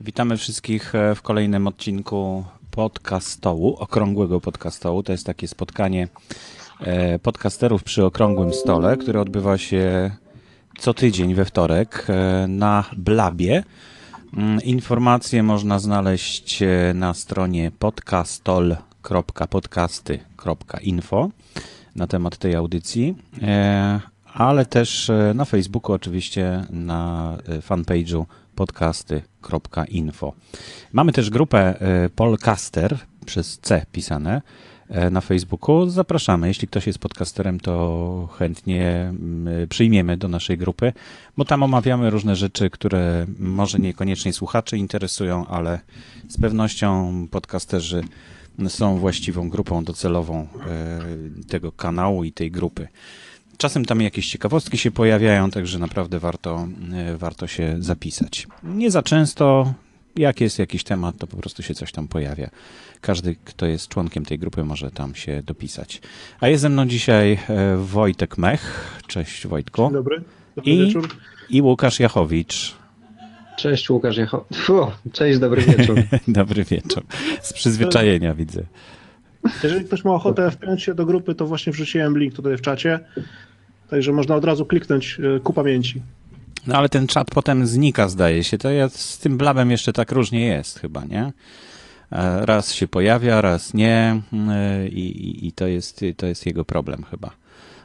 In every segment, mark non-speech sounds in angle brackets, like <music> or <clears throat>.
Witamy wszystkich e, w kolejnym odcinku podcastołu, okrągłego podcastołu. To jest takie spotkanie e, podcasterów przy okrągłym stole, które odbywa się co tydzień we wtorek e, na Blabie. Mm, informacje można znaleźć na stronie podcastol.podcasty.info na temat tej audycji, ale też na Facebooku oczywiście na fanpage'u podcasty.info. Mamy też grupę e, Polcaster przez C pisane e, na Facebooku. Zapraszamy. Jeśli ktoś jest podcasterem, to chętnie przyjmiemy do naszej grupy, bo tam omawiamy różne rzeczy, które może niekoniecznie słuchaczy interesują, ale z pewnością podcasterzy są właściwą grupą docelową tego kanału i tej grupy. Czasem tam jakieś ciekawostki się pojawiają, także naprawdę warto, e, warto się zapisać. Nie za często, jak jest jakiś temat, to po prostu się coś tam pojawia. Każdy, kto jest członkiem tej grupy, może tam się dopisać. A jest ze mną dzisiaj e, Wojtek Mech. Cześć Wojtku. Dzień dobry. dobry I, wieczór. I Łukasz Jachowicz. Cześć Łukasz Jachowicz. Cześć, dobry wieczór. <laughs> dobry wieczór. Z przyzwyczajenia widzę. Jeżeli ktoś ma ochotę wpiąć się do grupy, to właśnie wrzuciłem link tutaj w czacie. Także można od razu kliknąć e, ku pamięci. No ale ten czat potem znika, zdaje się. To ja z tym blabem jeszcze tak różnie jest chyba, nie? E, raz się pojawia, raz nie e, i, i to, jest, to jest jego problem chyba.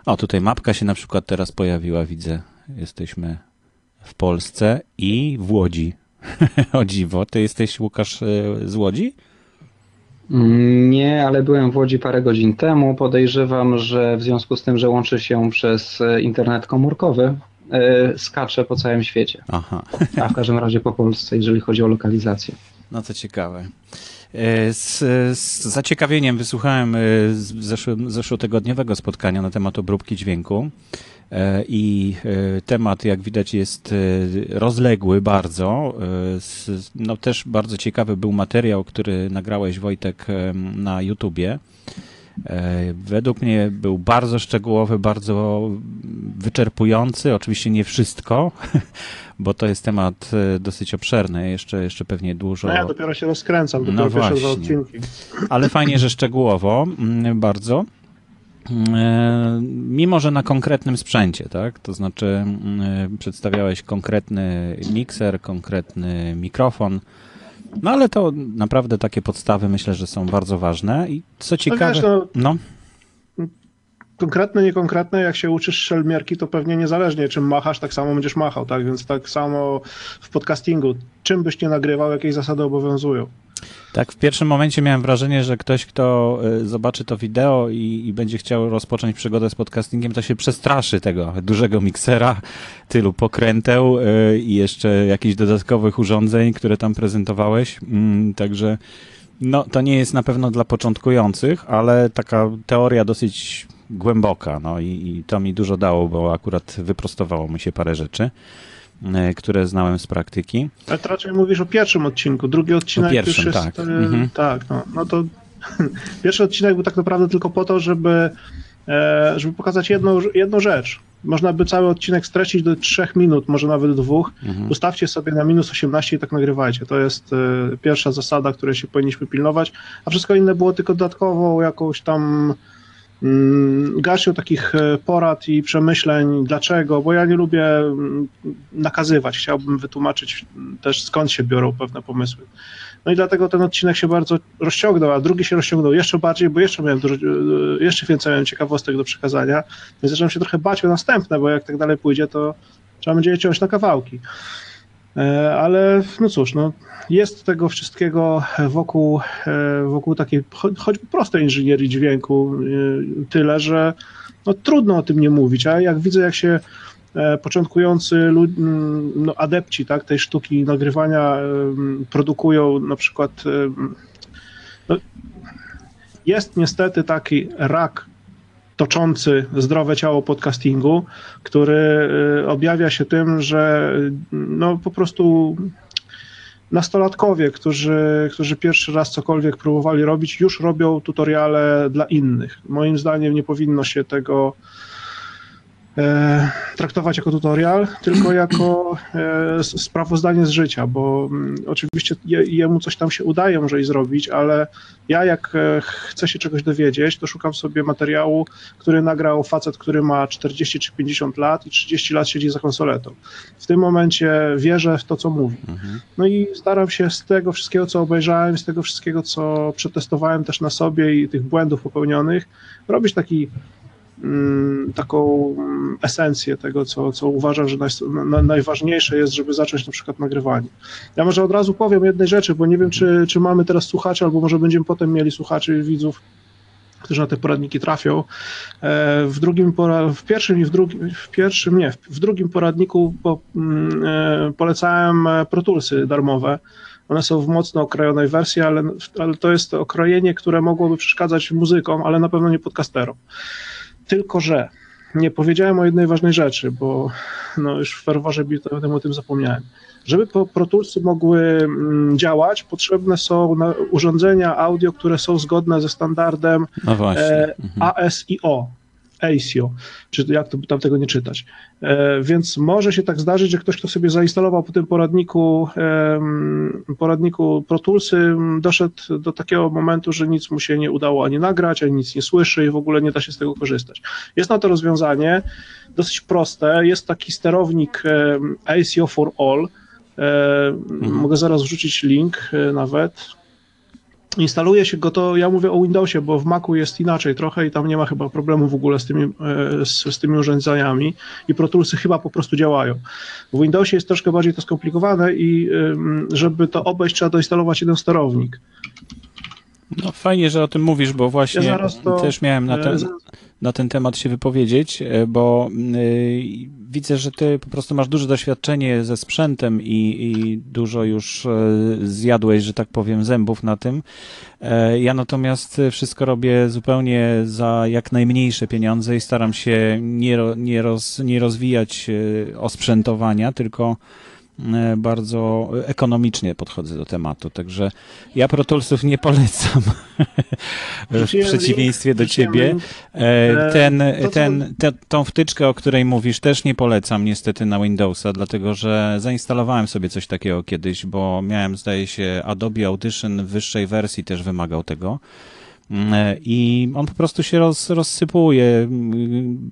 O, tutaj mapka się na przykład teraz pojawiła, widzę. Jesteśmy w Polsce i w Łodzi. <laughs> o dziwo, ty jesteś Łukasz z Łodzi? Nie, ale byłem w Łodzi parę godzin temu. Podejrzewam, że w związku z tym, że łączy się przez e, internet komórkowy, yy, skacze po całym świecie. Aha. A w każdym razie po Polsce, jeżeli chodzi o lokalizację. No to ciekawe. E, z, z zaciekawieniem wysłuchałem zeszłym, zeszłotygodniowego spotkania na temat obróbki dźwięku. E, I e, temat, jak widać, jest e, rozległy bardzo. No też bardzo ciekawy był materiał, który nagrałeś Wojtek na YouTubie. Według mnie był bardzo szczegółowy, bardzo wyczerpujący. Oczywiście nie wszystko, <laughs> bo to jest temat dosyć obszerny. Jeszcze, jeszcze pewnie dużo. No ja dopiero się rozkręcam, dopiero no pierwsze odcinki. Ale fajnie, że szczegółowo, mm, bardzo. E, mimo że na konkretnym sprzęcie, tak? To znaczy mm, przedstawiałeś konkretny mikser, konkretny mikrofon, no ale to naprawdę takie podstawy myślę, że są bardzo ważne i co ciekawe... No, wiesz, no, no. Konkretne, niekonkretne, jak się uczysz szelmierki, to pewnie niezależnie czym machasz, tak samo będziesz machał, tak? Więc tak samo w podcastingu, czym byś nie nagrywał, jakieś zasady obowiązują. Tak, w pierwszym momencie miałem wrażenie, że ktoś, kto y, zobaczy to wideo i, i, będzie chciał rozpocząć przygodę z podcastingiem, to się przestraszy tego dużego miksera, tylu pokręteł y, i jeszcze jakichś dodatkowych urządzeń, które tam prezentowałeś. Mm, także no, to nie jest na pewno dla początkujących, ale taka teoria dosyć głęboka. No i, i to mi dużo dało, bo akurat wyprostowało mi się parę rzeczy. E, które znałem z praktyki. Ale to raczej mówisz o pierwszym odcinku. Drugi odcinek o pierwszym, jest... Tak, e, mhm. tak no, no to <laughs> pierwszy odcinek był tak naprawdę tylko po to, żeby, e, żeby pokazać jedną, jedną rzecz. Można by cały odcinek streścić do trzech minut, może nawet dwóch. Mhm. Ustawcie sobie na minus 18 i tak nagrywajcie. To jest pierwsza zasada, której się powinniśmy pilnować, a wszystko inne było tylko dodatkową jakąś tam Mm, garścią takich e, porad i przemyśleń, dlaczego, bo ja nie lubię mm, nakazywać, chciałbym wytłumaczyć też skąd się biorą pewne pomysły. No i dlatego ten odcinek się bardzo rozciągnął, a drugi się rozciągnął jeszcze bardziej, bo jeszcze miałem dużo, e, jeszcze więcej miałem ciekawostek do przekazania, więc zacząłem się trochę bać o następne, bo jak tak dalej pójdzie, to trzeba będzie je ciąć na kawałki. E, ale no cóż, no, jest tego wszystkiego wokół, e, wokół takiej choćby prostej inżynierii dźwięku e, tyle, że no, trudno o tym nie mówić, a jak widzę, jak się początkujący no, adepci tak, tej sztuki nagrywania produkują na przykład no, jest niestety taki rak toczący zdrowe ciało podcastingu, który y, objawia się tym, że no po prostu nastolatkowie, którzy, którzy pierwszy raz cokolwiek próbowali robić, już robią tutoriale dla innych. Moim zdaniem nie powinno się tego e, traktować jako tutorial, tylko <clears throat> jako e, sprawozdanie z życia, bo mm, oczywiście je, jemu coś tam się udaje może i zrobić, ale ja jak e, chcę się czegoś dowiedzieć, to szukam sobie materiału, który nagrał facet, który ma 40 czy 50 lat i 30 lat siedzi za konsoletą. W tym momencie wierzę w to, co mówi. Mhm. No i staram się z tego wszystkiego, co obejrzałem, z tego wszystkiego, co przetestowałem też na sobie i tych błędów popełnionych, robić taki taką mm, esencję tego, co, co uważam, że naj, na, najważniejsze jest, żeby zacząć na przykład nagrywanie. Ja może od razu powiem jednej rzeczy, bo nie wiem, czy, czy mamy teraz słuchaczy, albo może będziemy potem mieli słuchaczy, widzów, którzy na te poradniki trafią. E, w drugim, w pierwszym i w drugim, w pierwszym nie, w drugim poradniku po, mm, e, polecałem protulsy darmowe. One są w mocno okrojonej wersji, ale, ale to jest okrojenie, które mogłoby przeszkadzać muzykom, ale na pewno nie podcasterom. Tylko, że nie powiedziałem o jednej ważnej rzeczy, bo no już w ferworze bitowym o tym zapomniałem. Żeby Pro Toolsy mogły mm, działać, potrzebne są urządzenia audio, które są zgodne ze standardem no e, mhm. ASIO, ASIO, czy jak to tam tego nie czytać. E, więc może się tak zdarzyć, że ktoś, kto sobie zainstalował po tym poradniku, poradniku Pro Toolsy, doszedł do takiego momentu, że nic mu się nie udało ani nagrać, ani nic nie słyszy i w ogóle nie da się z tego korzystać. Jest na to rozwiązanie, dosyć proste, jest taki sterownik ASIO for All, e, mhm. mogę zaraz wrzucić link e, nawet, instaluje się go to, ja mówię o Windowsie, bo w Macu jest inaczej trochę i tam nie ma chyba problemu w ogóle z tymi, e, z, z tymi urządzeniami i Pro Toolsy chyba po prostu działają. W Windowsie jest troszkę bardziej to skomplikowane i żeby to obejść trzeba doinstalować jeden sterownik. No fajnie, że o tym mówisz, bo właśnie ja to, też miałem na ten, na ten temat się wypowiedzieć, e, bo yy, widzę, że ty po prostu masz duże doświadczenie ze sprzętem i, i dużo już yy, zjadłeś, że tak powiem, zębów na tym. Yy, ja natomiast wszystko robię zupełnie za jak najmniejsze pieniądze i staram się nie, nie, roz, nie rozwijać osprzętowania, tylko E, bardzo ekonomicznie podchodzę do tematu, także ja Protulsów nie polecam <laughs> w przeciwieństwie do ciebie. E, ten, ten, te, tą wtyczkę, o której mówisz, też nie polecam niestety na Windowsa, dlatego że zainstalowałem sobie coś takiego kiedyś, bo miałem, zdaje się, Adobe Audition w wyższej wersji też wymagał tego. Mm, e, i on po prostu się roz, rozsypuje,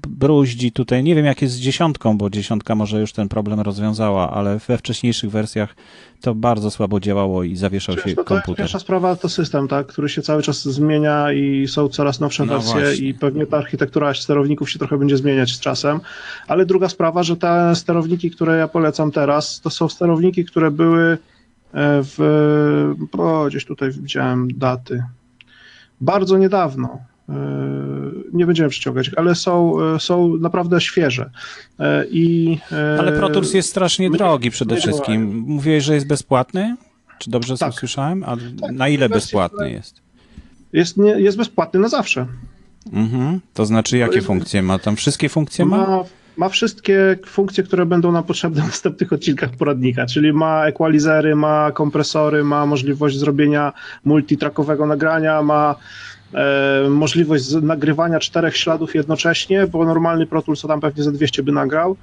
bruździ tutaj. Nie wiem, jak jest z dziesiątką, bo dziesiątka może już ten problem rozwiązała, ale we wcześniejszych wersjach to bardzo słabo działało i zawieszał się to komputer. Pierwsza sprawa to system, tak, który się cały czas zmienia i są coraz nowsze no wersje właśnie. i pewnie ta architektura sterowników się trochę będzie zmieniać z czasem, ale druga sprawa, że te sterowniki, które ja polecam teraz, to są sterowniki, które były e, w, o, gdzieś tutaj widziałem daty, bardzo niedawno. E, nie będziemy przyciągać, ale są, e, są naprawdę świeże. E, I, ale Pro Tools jest strasznie drogi przede wszystkim. Mówiłeś, że jest bezpłatny? Czy dobrze tak. słyszałem? A tak, na ile bezpłatny jest? Jest, nie, jest bezpłatny na zawsze. Mhm. To znaczy, jakie to jest, funkcje ma? Tam wszystkie funkcje ma? ma? Ma wszystkie funkcje, które będą nam potrzebne w następnych odcinkach poradnika, czyli ma equalizery, ma kompresory, ma możliwość zrobienia multitrackowego nagrania, ma E, możliwość nagrywania czterech śladów jednocześnie, bo normalny Pro Tools to tam pewnie za 200 by nagrał,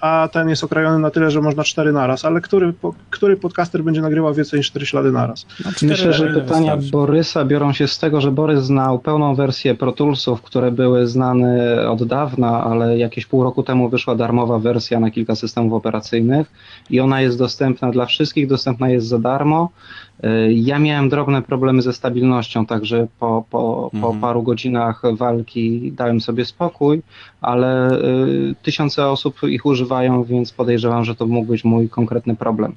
a ten jest okrajony na tyle, że można cztery naraz, ale który, który podcaster będzie nagrywał więcej niż cztery ślady naraz? No, Myślę, że pytania wystarczy. Borysa biorą się z tego, że Borys znał pełną wersję Pro Toolsów, które były znane od dawna, ale jakieś pół roku temu wyszła darmowa wersja na kilka systemów operacyjnych i ona jest dostępna dla wszystkich, dostępna jest za darmo. E, ja miałem drobne problemy ze stabilnością, także po, po, po mhm. paru godzinach walki dałem sobie spokój, ale y, tysiące osób ich używają, więc podejrzewam, że to mógł być mój konkretny problem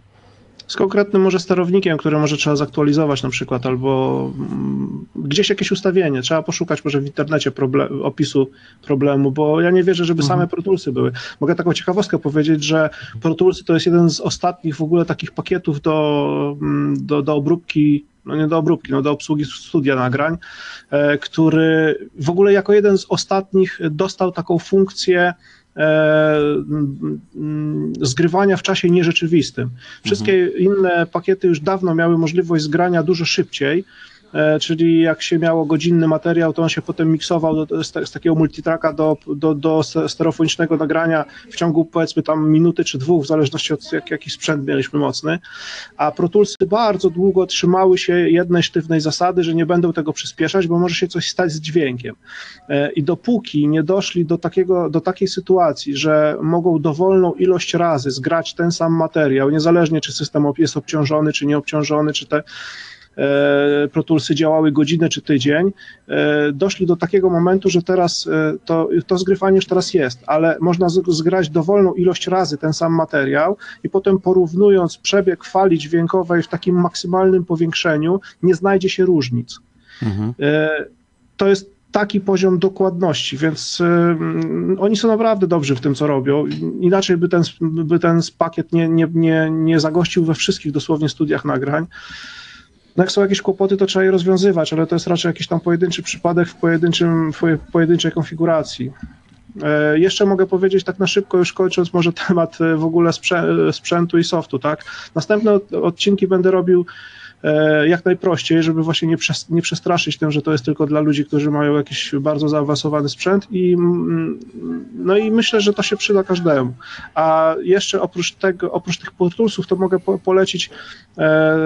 z konkretnym może sterownikiem, który może trzeba zaktualizować na przykład, albo mm, gdzieś jakieś ustawienie. Trzeba poszukać może w internecie problem, opisu problemu, bo ja nie wierzę, żeby mhm. same Pro były. Mogę taką ciekawostkę powiedzieć, że Pro to jest jeden z ostatnich w ogóle takich pakietów do, mm, do, do obróbki no nie do obróbki, no do obsługi studia nagrań, e, który w ogóle jako jeden z ostatnich dostał taką funkcję zgrywania w czasie nierzeczywistym. Wszystkie mhm. inne pakiety już dawno miały możliwość zgrania dużo szybciej, e, czyli jak się miało godzinny materiał, to on się potem miksował do, z, z, takiego multitracka do, do, do stereofonicznego nagrania w ciągu powiedzmy tam minuty czy dwóch, w zależności od jak, jaki sprzęt mieliśmy mocny, a Pro Toolsy bardzo długo trzymały się jednej sztywnej zasady, że nie będą tego przyspieszać, bo może się coś stać z dźwiękiem. E, I dopóki nie doszli do, takiego, do takiej sytuacji, że mogą dowolną ilość razy zgrać ten sam materiał, niezależnie czy system jest obciążony, czy nieobciążony, czy te e, Pro Toolsy działały godzinę czy tydzień, e, doszli do takiego momentu, że teraz to, to zgrywanie już teraz jest, ale można zgrać dowolną ilość razy ten sam materiał i potem porównując przebieg fali dźwiękowej w takim maksymalnym powiększeniu, nie znajdzie się różnic. Mhm. To jest taki poziom dokładności, więc y, oni są naprawdę dobrzy w tym, co robią. Inaczej by ten, by ten pakiet nie, nie, nie, nie zagościł we wszystkich dosłownie studiach nagrań. No jak są jakieś kłopoty, to trzeba je rozwiązywać, ale to jest raczej jakiś tam pojedynczy przypadek w, pojedynczym, w pojedynczej konfiguracji. E, jeszcze mogę powiedzieć tak na szybko, już kończąc może <laughs> temat w ogóle sprzętu i softu, tak? Następne odcinki będę robił E, jak najprościej, żeby właśnie nie, przes nie przestraszyć tym, że to jest tylko dla ludzi, którzy mają jakiś bardzo zaawansowany sprzęt i mm, no i myślę, że to się przyda każdemu. A jeszcze oprócz tego, oprócz tych portulsów, to mogę po polecić e,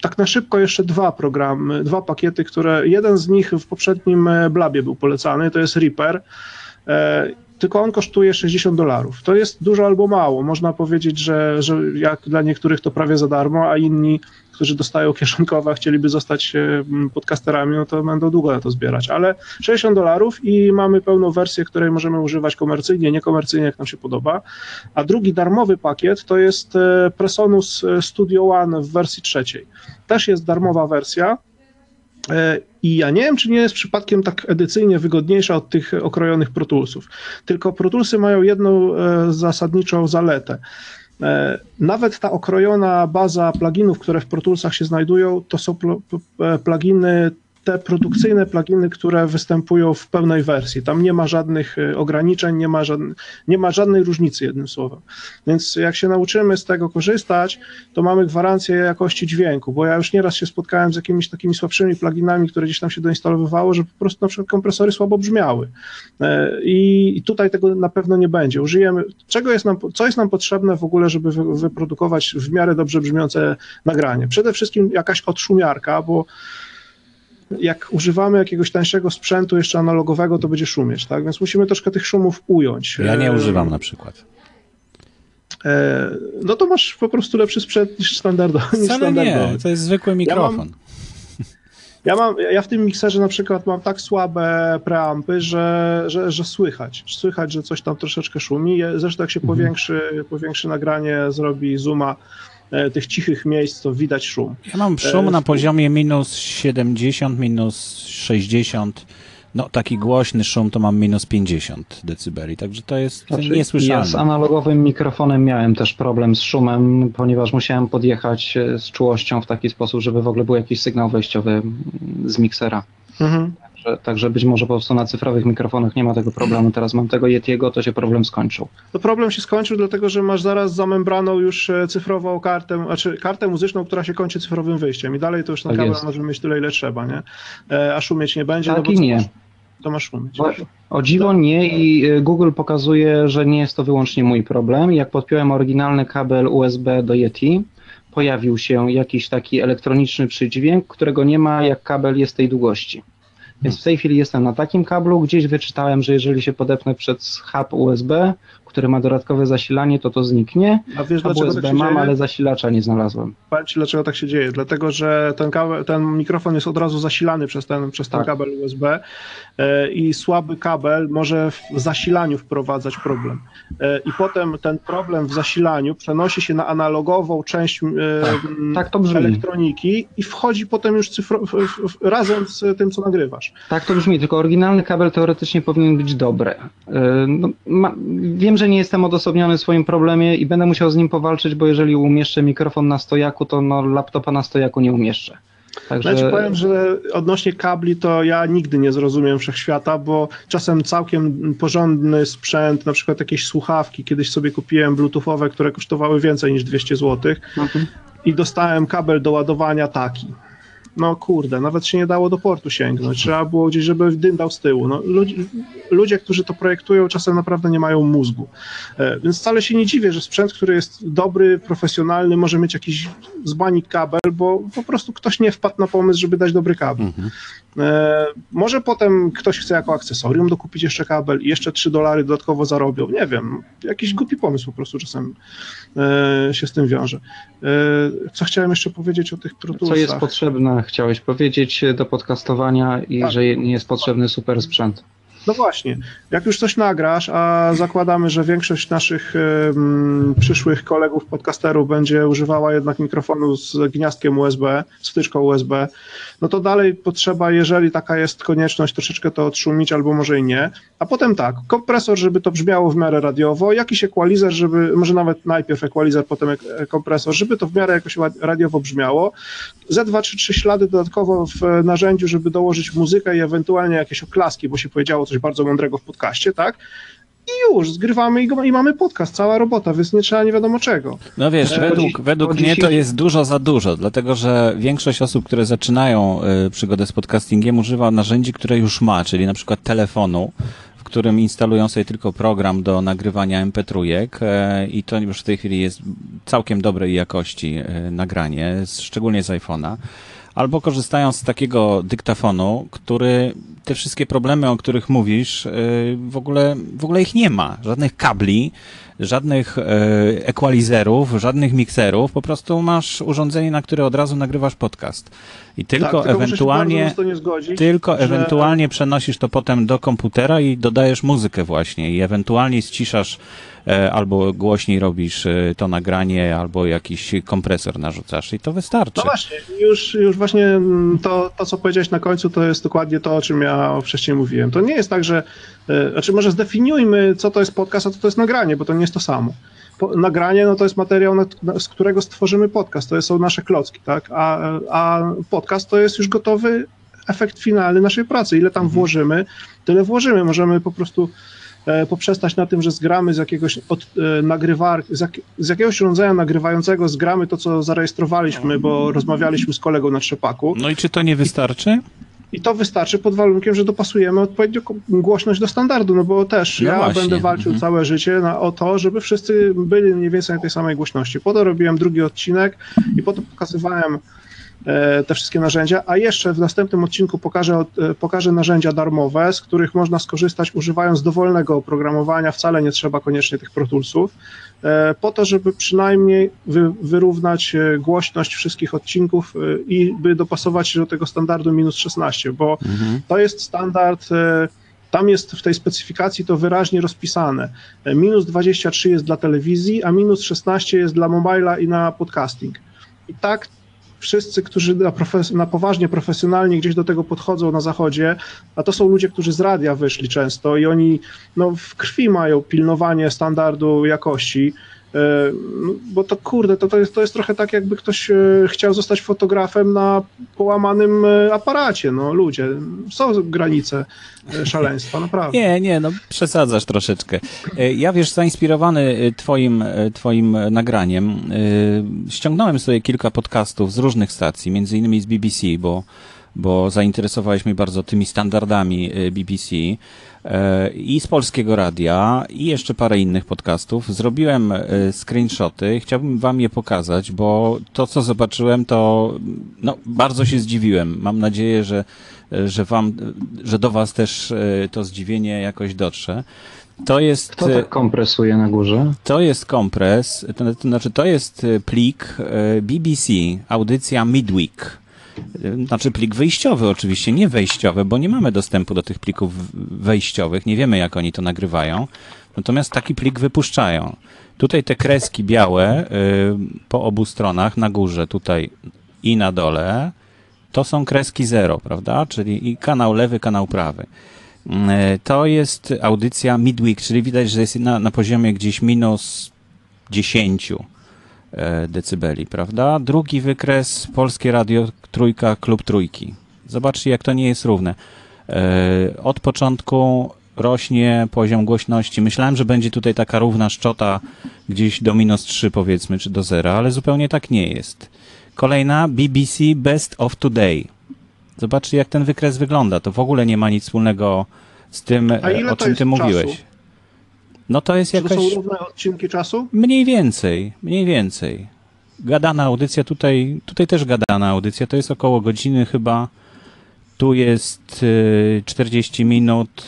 tak na szybko jeszcze dwa programy, dwa pakiety, które jeden z nich w poprzednim e, blabie był polecany, to jest Reaper. E, tylko on kosztuje 60 dolarów. To jest dużo albo mało. Można powiedzieć, że, że jak dla niektórych to prawie za darmo, a inni, którzy dostają kieszonkowe, chcieliby zostać e, podcasterami, no to będą długo na to zbierać. Ale 60 dolarów i mamy pełną wersję, której możemy używać komercyjnie, niekomercyjnie, jak nam się podoba. A drugi darmowy pakiet to jest e, Presonus Studio One w wersji trzeciej. Też jest darmowa wersja E, I ja nie wiem, czy nie jest przypadkiem tak edycyjnie wygodniejsza od tych okrojonych Pro Toolsów. Tylko Pro Toolsy mają jedną e, zasadniczą zaletę. E, nawet ta okrojona baza pluginów, które w Pro Toolsach się znajdują, to są pluginy te produkcyjne pluginy, które występują w pełnej wersji. Tam nie ma żadnych y, ograniczeń, nie ma, żadnej, nie ma żadnej różnicy, jednym słowem. Więc jak się nauczymy z tego korzystać, to mamy gwarancję jakości dźwięku, bo ja już nieraz się spotkałem z jakimiś takimi słabszymi pluginami, które gdzieś tam się doinstalowywało, że po prostu na przykład kompresory słabo brzmiały. E, I tutaj tego na pewno nie będzie. Użyjemy, czego jest nam, co jest nam potrzebne w ogóle, żeby wyprodukować w miarę dobrze brzmiące nagranie? Przede wszystkim jakaś odszumiarka, bo jak używamy jakiegoś tańszego sprzętu jeszcze analogowego, to będzie szumieć, tak? Więc musimy troszkę tych szumów ująć. Ja nie e, używam na przykład. E, no to masz po prostu lepszy sprzęt niż standardowy. Wcale standardowy. nie, to jest zwykły mikrofon. Ja mam, ja, mam, ja w tym mikserze na przykład mam tak słabe preampy, że, że, że słychać. Słychać, że coś tam troszeczkę szumi. Zresztą jak się mhm. powiększy, powiększy nagranie, zrobi zooma, tych cichych miejsc, to widać szum. Ja mam szum e, na poziomie minus 70, minus 60. No, taki głośny szum to mam minus 50 decybeli, także to jest znaczy, niesłyszalne. Ja z analogowym mikrofonem miałem też problem z szumem, ponieważ musiałem podjechać e, z czułością w taki sposób, żeby w ogóle był jakiś sygnał wejściowy z miksera. Mhm. Także, także być może po prostu na cyfrowych mikrofonach nie ma tego problemu. Teraz mam tego Yetiego, to się problem skończył. To problem się skończył, dlatego że masz zaraz za membraną już e, cyfrową kartę, znaczy kartę muzyczną, która się kończy cyfrowym wyjściem i dalej to już na tak kabel możemy mieć tyle, ile trzeba, nie? E, a szumieć nie będzie. Tak no i nie. to masz szumieć. O, o dziwo nie i e, Google pokazuje, że nie jest to wyłącznie mój problem. Jak podpiąłem oryginalny kabel USB do Yeti, pojawił się jakiś taki elektroniczny przydźwięk, którego nie ma jak kabel jest tej długości. Więc w tej chwili jestem na takim kablu. Gdzieś wyczytałem, że jeżeli się podepnę przez hub USB, który ma dodatkowe zasilanie, to to zniknie. A wiesz, hub USB tak mam, dzieje? ale zasilacza nie znalazłem. Powiem Ci, dlaczego tak się dzieje. Dlatego, że ten, kabel, ten mikrofon jest od razu zasilany przez ten, przez ten tak. kabel USB i słaby kabel może w zasilaniu wprowadzać problem. E, I potem ten problem w zasilaniu przenosi się na analogową część e, tak. Tak elektroniki i wchodzi potem już cyfro, razem z tym, co nagrywasz. Tak to brzmi, tylko oryginalny kabel teoretycznie powinien być dobry. E, no, ma, wiem, że nie jestem odosobniony w swoim problemie i będę musiał z nim powalczyć, bo jeżeli umieszczę mikrofon na stojaku, to no, laptopa na stojaku nie umieszczę. Także... Ja ci powiem, że odnośnie kabli to ja nigdy nie zrozumiem wszechświata, bo czasem całkiem porządny sprzęt, na przykład jakieś słuchawki, kiedyś sobie kupiłem bluetoothowe, które kosztowały więcej niż 200 zł mhm. i dostałem kabel do ładowania taki no kurde, nawet się nie dało do portu sięgnąć, trzeba było gdzieś, żeby dym dał z tyłu. No, ludzie, ludzie, którzy to projektują, czasem naprawdę nie mają mózgu. E, więc wcale się nie dziwię, że sprzęt, który jest dobry, profesjonalny, może mieć jakiś zbanik kabel, bo po prostu ktoś nie wpadł na pomysł, żeby dać dobry kabel. Mhm. E, może potem ktoś chce jako akcesorium dokupić jeszcze kabel i jeszcze 3 dolary dodatkowo zarobią. Nie wiem, jakiś głupi pomysł po prostu czasem e, się z tym wiąże. E, co chciałem jeszcze powiedzieć o tych protulsach? Co jest potrzebne, chciałeś powiedzieć do podcastowania i tak. że nie jest potrzebny super sprzęt. No właśnie, jak już coś nagrasz, a zakładamy, że większość naszych przyszłych kolegów podcasterów będzie używała jednak mikrofonu z gniazdkiem USB, z wtyczką USB, no to dalej potrzeba, jeżeli taka jest konieczność, troszeczkę to odszumić, albo może i nie. A potem tak, kompresor, żeby to brzmiało w miarę radiowo, jakiś equalizer, żeby, może nawet najpierw equalizer, potem kompresor, żeby to w miarę jakoś radiowo brzmiało. Z2 czy trzy ślady dodatkowo w narzędziu, żeby dołożyć muzykę i ewentualnie jakieś oklaski, bo się powiedziało coś bardzo mądrego w podcaście, tak? i już, zgrywamy i, go, i, mamy podcast, cała robota, więc nie trzeba nie wiadomo czego. No wiesz, e, według, według mnie to jest dużo za dużo, dlatego że większość osób, które zaczynają y, przygodę z podcastingiem używa narzędzi, które już ma, czyli na przykład telefonu, w którym instalują sobie tylko program do nagrywania MP3 y, i to już w tej chwili jest całkiem dobrej jakości y, nagranie, szczególnie z iPhone'a albo korzystają z takiego dyktafonu, który te wszystkie problemy, o których mówisz, y, w ogóle, w ogóle ich nie ma. Żadnych kabli, żadnych y, equalizerów, żadnych mikserów. Po prostu masz urządzenie, na które od razu nagrywasz podcast. I tylko, tak, tylko ewentualnie, zgodzić, tylko że... ewentualnie przenosisz to potem do komputera i dodajesz muzykę właśnie i ewentualnie ściszasz E, albo głośniej robisz e, to nagranie, albo jakiś kompresor narzucasz i to wystarczy. No właśnie, już, już właśnie mm, to, to, co powiedziałeś na końcu, to jest dokładnie to, o czym ja wcześniej mówiłem. To nie jest tak, że, e, znaczy może zdefiniujmy, co to jest podcast, a co to jest nagranie, bo to nie jest to samo. Nagranie no to jest materiał, z którego stworzymy podcast, to są nasze klocki, tak? A, a podcast to jest już gotowy efekt finalny naszej pracy. Ile tam mhm. włożymy, tyle włożymy. Możemy po prostu E, poprzestać na tym, że zgramy z jakiegoś od, e, nagrywar, z, jak, z, jakiegoś urządzenia nagrywającego, zgramy to, co zarejestrowaliśmy, bo rozmawialiśmy z kolegą na trzepaku. No i czy to nie wystarczy? I to wystarczy pod warunkiem, że dopasujemy odpowiednio głośność do standardu, no bo też no ja właśnie. będę walczył mhm. całe życie na, o to, żeby wszyscy byli mniej więcej na tej samej głośności. Po to robiłem drugi odcinek i po to pokazywałem E, te wszystkie narzędzia, a jeszcze w następnym odcinku pokażę, e, pokażę narzędzia darmowe, z których można skorzystać używając dowolnego oprogramowania, wcale nie trzeba koniecznie tych Pro Toolsów, po to, żeby przynajmniej wy, wyrównać głośność wszystkich odcinków i by dopasować się do tego standardu minus 16, bo mhm. to jest standard tam jest w tej specyfikacji to wyraźnie rozpisane. Minus 23 jest dla telewizji, a minus 16 jest dla mobila i na podcasting. I tak wszyscy, którzy na, profes- na, poważnie, profesjonalnie gdzieś do tego podchodzą na zachodzie, a to są ludzie, którzy z radia wyszli często i oni no, w krwi mają pilnowanie standardu jakości, bo to kurde, to, to, jest, to jest trochę tak, jakby ktoś e, chciał zostać fotografem na połamanym e, aparacie. No ludzie, są granice szaleństwa, naprawdę. Nie, nie, no przesadzasz troszeczkę. Ja wiesz, zainspirowany twoim, twoim nagraniem, ściągnąłem sobie kilka podcastów z różnych stacji, między innymi z BBC, bo bo zainteresowałeś mnie bardzo tymi standardami BBC. E, i z Polskiego Radia i jeszcze parę innych podcastów. Zrobiłem e, screenshoty, chciałbym wam je pokazać, bo to, co zobaczyłem, to no, bardzo się zdziwiłem. Mam nadzieję, że, że wam, że do was też to zdziwienie jakoś dotrze. To jest. Kto tak kompresuje na górze? To jest kompres, to, to znaczy to jest plik BBC, audycja Midweek. Znaczy plik wyjściowy oczywiście, nie wejściowy, bo nie mamy dostępu do tych plików wejściowych, nie wiemy jak oni to nagrywają, natomiast taki plik wypuszczają. Tutaj te kreski białe y, po obu stronach, na górze tutaj i na dole, to są kreski zero, prawda? Czyli i kanał lewy, kanał prawy. Y, to jest audycja midweek, czyli widać, że jest na, na poziomie gdzieś minus 10 E, decybeli, prawda? Drugi wykres, Polskie Radio Trójka, Klub Trójki. Zobaczcie, jak to nie jest równe. E, od początku rośnie poziom głośności. Myślałem, że będzie tutaj taka równa szczota gdzieś do minus 3 powiedzmy, czy do zera, ale zupełnie tak nie jest. Kolejna BBC Best of Today. Zobaczcie, jak ten wykres wygląda. To w ogóle nie ma nic wspólnego z tym, o czym ty mówiłeś. No to jest. Czy to są równe odcinki czasu? Mniej więcej, mniej więcej. Gadana audycja, tutaj, tutaj też gadana audycja, to jest około godziny chyba. Tu jest 40 y, minut.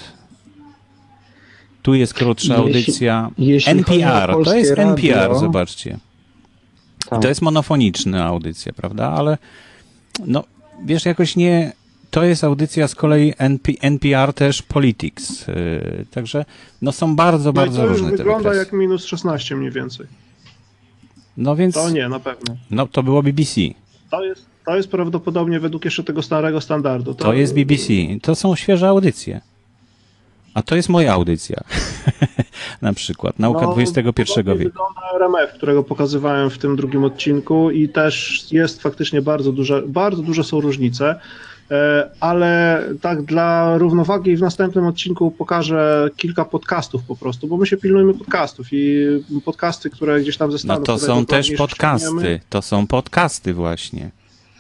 Tu jest krótsza jeśli, audycja. Jeśli NPR, to jest radio, NPR, zobaczcie. Tak. To jest monofoniczna audycja, prawda? Ale no, wiesz, jakoś nie, to jest audycja z kolei NP, NPR też Politics. Yy, także no są bardzo, no bardzo różne te wygląda jak minus 16 mniej więcej. No więc... To nie, na pewno. No to było BBC. To jest, to jest prawdopodobnie według jeszcze tego starego standardu. To, to jest BBC. To są świeże audycje. A to jest moja audycja. <laughs> na przykład. Nauka no, XXI wieku. wygląda RMF, którego pokazywałem w tym drugim odcinku i też jest faktycznie bardzo duże, bardzo duże są różnice. E, ale tak dla równowagi w następnym odcinku pokażę kilka podcastów po prostu, bo my się pilnujemy podcastów i podcasty, które gdzieś tam ze Stanów... No to są też podcasty, to są podcasty właśnie.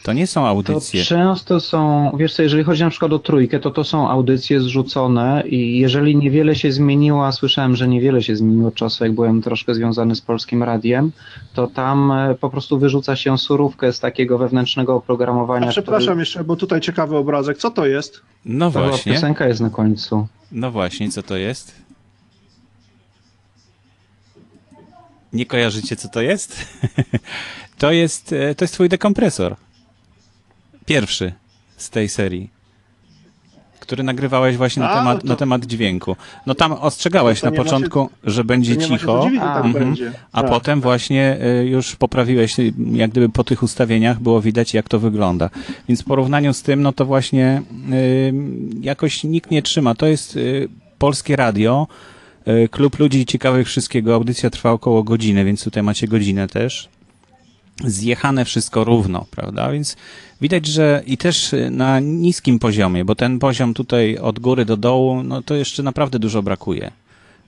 To nie są audycje. To często są, wiesz co, jeżeli chodzi na przykład o trójkę, to to są audycje zrzucone i jeżeli niewiele się zmieniło, a słyszałem, że niewiele się zmieniło od czasu, jak byłem troszkę związany z Polskim Radiem, to tam e, po prostu wyrzuca się surówkę z takiego wewnętrznego oprogramowania. A przepraszam który... jeszcze, bo tutaj ciekawy obrazek. Co to jest? No to właśnie. Piosenka jest na końcu. No właśnie, co to jest? Nie kojarzycie, co to jest? <laughs> to jest, e, to jest twój dekompresor. Pierwszy z tej serii. Który nagrywałeś właśnie na, A, temat, to... na temat dźwięku. No tam ostrzegałeś na początku, się... że będzie cicho, dziwić, a, tak będzie. a tak. potem właśnie y, już poprawiłeś, y, jak gdyby po tych ustawieniach było widać, jak to wygląda. Więc w porównaniu z tym, no to właśnie y, jakoś nikt nie trzyma. To jest polskie radio, klub ludzi ciekawych wszystkiego. Audycja trwa około godziny, więc tutaj macie godzinę też zjechane wszystko równo, prawda? Więc widać, że i też na niskim poziomie, bo ten poziom tutaj od góry do dołu, no to jeszcze naprawdę dużo brakuje.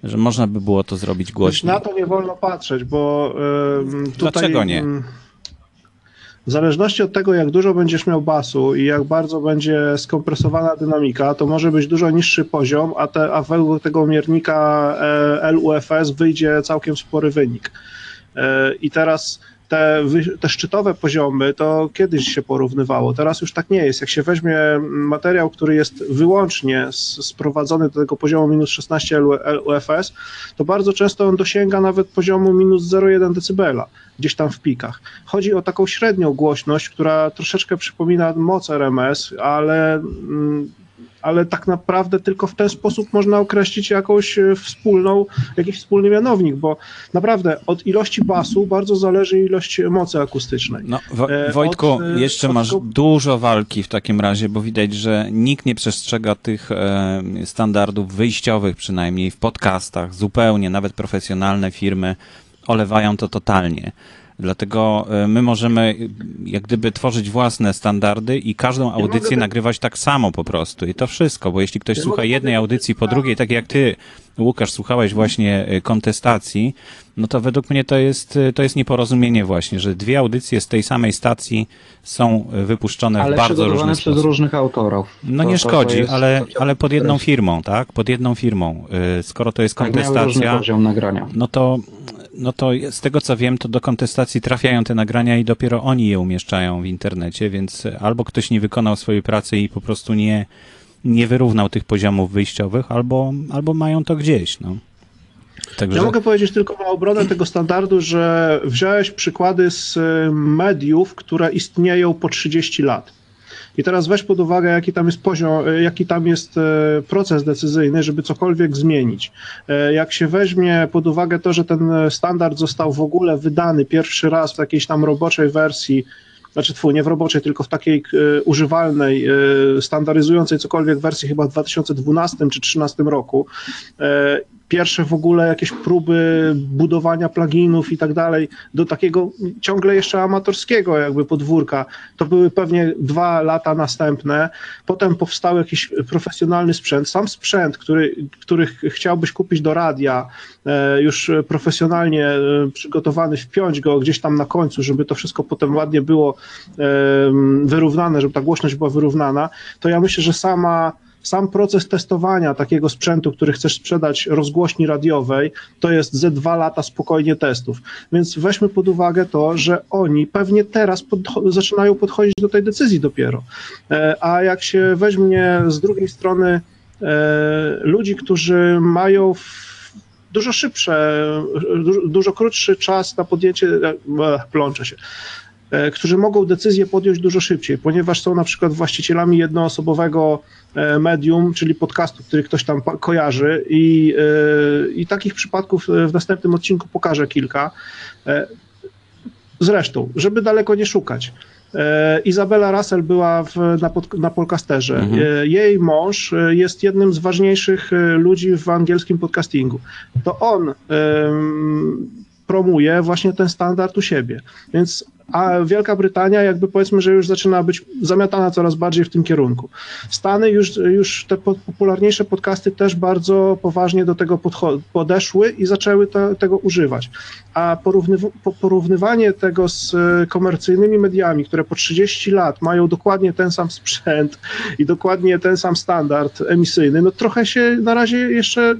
Że można by było to zrobić głośniej. Na to nie wolno patrzeć, bo yy, tutaj... Dlaczego nie? W zależności od tego, jak dużo będziesz miał basu i jak bardzo będzie skompresowana dynamika, to może być dużo niższy poziom, a, te, a według tego miernika e, LUFS wyjdzie całkiem spory wynik. E, I teraz te, te szczytowe poziomy to kiedyś się porównywało, teraz już tak nie jest. Jak się weźmie materiał, który jest wyłącznie sprowadzony do tego poziomu minus 16 UFS, to bardzo często on dosięga nawet poziomu minus 0,1 dB, gdzieś tam w pikach. Chodzi o taką średnią głośność, która troszeczkę przypomina moc RMS, ale mm, ale tak naprawdę tylko w ten sposób można określić jakąś e, wspólną, jakiś wspólny mianownik, bo naprawdę od ilości basu bardzo zależy ilość mocy akustycznej. No, Wo e, Wojtku, od, e, jeszcze od... masz dużo walki w takim razie, bo widać, że nikt nie przestrzega tych e, standardów wyjściowych przynajmniej w podcastach, zupełnie, nawet profesjonalne firmy olewają to totalnie. Dlatego e, my możemy jak gdyby tworzyć własne standardy i każdą audycję nagrywać tak samo po prostu. I to wszystko, bo jeśli ktoś słucha jednej audycji po drugiej, tak jak ty, Łukasz, słuchałeś właśnie e, kontestacji, no to według mnie to jest, e, to jest nieporozumienie właśnie, że dwie audycje z tej samej stacji są wypuszczone ale w bardzo różny sposób. przez różnych autorów. No to, nie szkodzi, to ale, ale pod jedną firmą, tak? Pod jedną firmą. Skoro to jest tak, kontestacja, no to no to z tego co wiem, to do kontestacji trafiają te nagrania i dopiero oni je umieszczają w internecie, więc albo ktoś nie wykonał swojej pracy i po prostu nie, nie wyrównał tych poziomów wyjściowych, albo, albo mają to gdzieś. No. Także... Ja mogę powiedzieć tylko na obronę tego standardu, że wziąłeś przykłady z mediów, które istnieją po 30 lat. I teraz weź pod uwagę, jaki tam jest poziom, e, jaki tam jest e, proces decyzyjny, żeby cokolwiek zmienić. E, jak się weźmie pod uwagę to, że ten standard został w ogóle wydany pierwszy raz w jakiejś tam roboczej wersji, znaczy twój, nie w roboczej, tylko w takiej y, używalnej, y, standaryzującej cokolwiek wersji chyba w 2012 czy 2013 roku. Y, pierwsze w ogóle jakieś próby budowania pluginów i tak dalej, do takiego ciągle jeszcze amatorskiego jakby podwórka. To były pewnie dwa lata następne. Potem powstał jakiś profesjonalny sprzęt. Sam sprzęt, który, który chciałbyś kupić do radia, e, już profesjonalnie e, przygotowany, wpiąć go gdzieś tam na końcu, żeby to wszystko potem ładnie było wyrównane, żeby ta głośność była wyrównana, to ja myślę, że sama sam proces testowania takiego sprzętu, który chcesz sprzedać rozgłośni radiowej, to jest ze dwa lata spokojnie testów. Więc weźmy pod uwagę to, że oni pewnie teraz podcho zaczynają podchodzić do tej decyzji dopiero. E, a jak się weźmie z drugiej strony e, ludzi, którzy mają dużo szybsze, dużo, dużo krótszy czas na podjęcie, e, plączę się, którzy mogą decyzję podjąć dużo szybciej, ponieważ są na przykład właścicielami jednoosobowego e, medium, czyli podcastu, który ktoś tam kojarzy i, e, i takich przypadków w następnym odcinku pokażę kilka. Zresztą, żeby daleko nie szukać. Izabela Russell była w, na, pod, na podcasterze. Mhm. Jej mąż jest jednym z ważniejszych ludzi w angielskim podcastingu. To on promuje właśnie ten standard u siebie. Więc a Wielka Brytania jakby powiedzmy, że już zaczyna być zamiatana coraz bardziej w tym kierunku. Stany już, już te popularniejsze podcasty też bardzo poważnie do tego podeszły i zaczęły to, tego używać. A porównywanie tego z komercyjnymi mediami, które po 30 lat mają dokładnie ten sam sprzęt i dokładnie ten sam standard emisyjny, no trochę się na razie jeszcze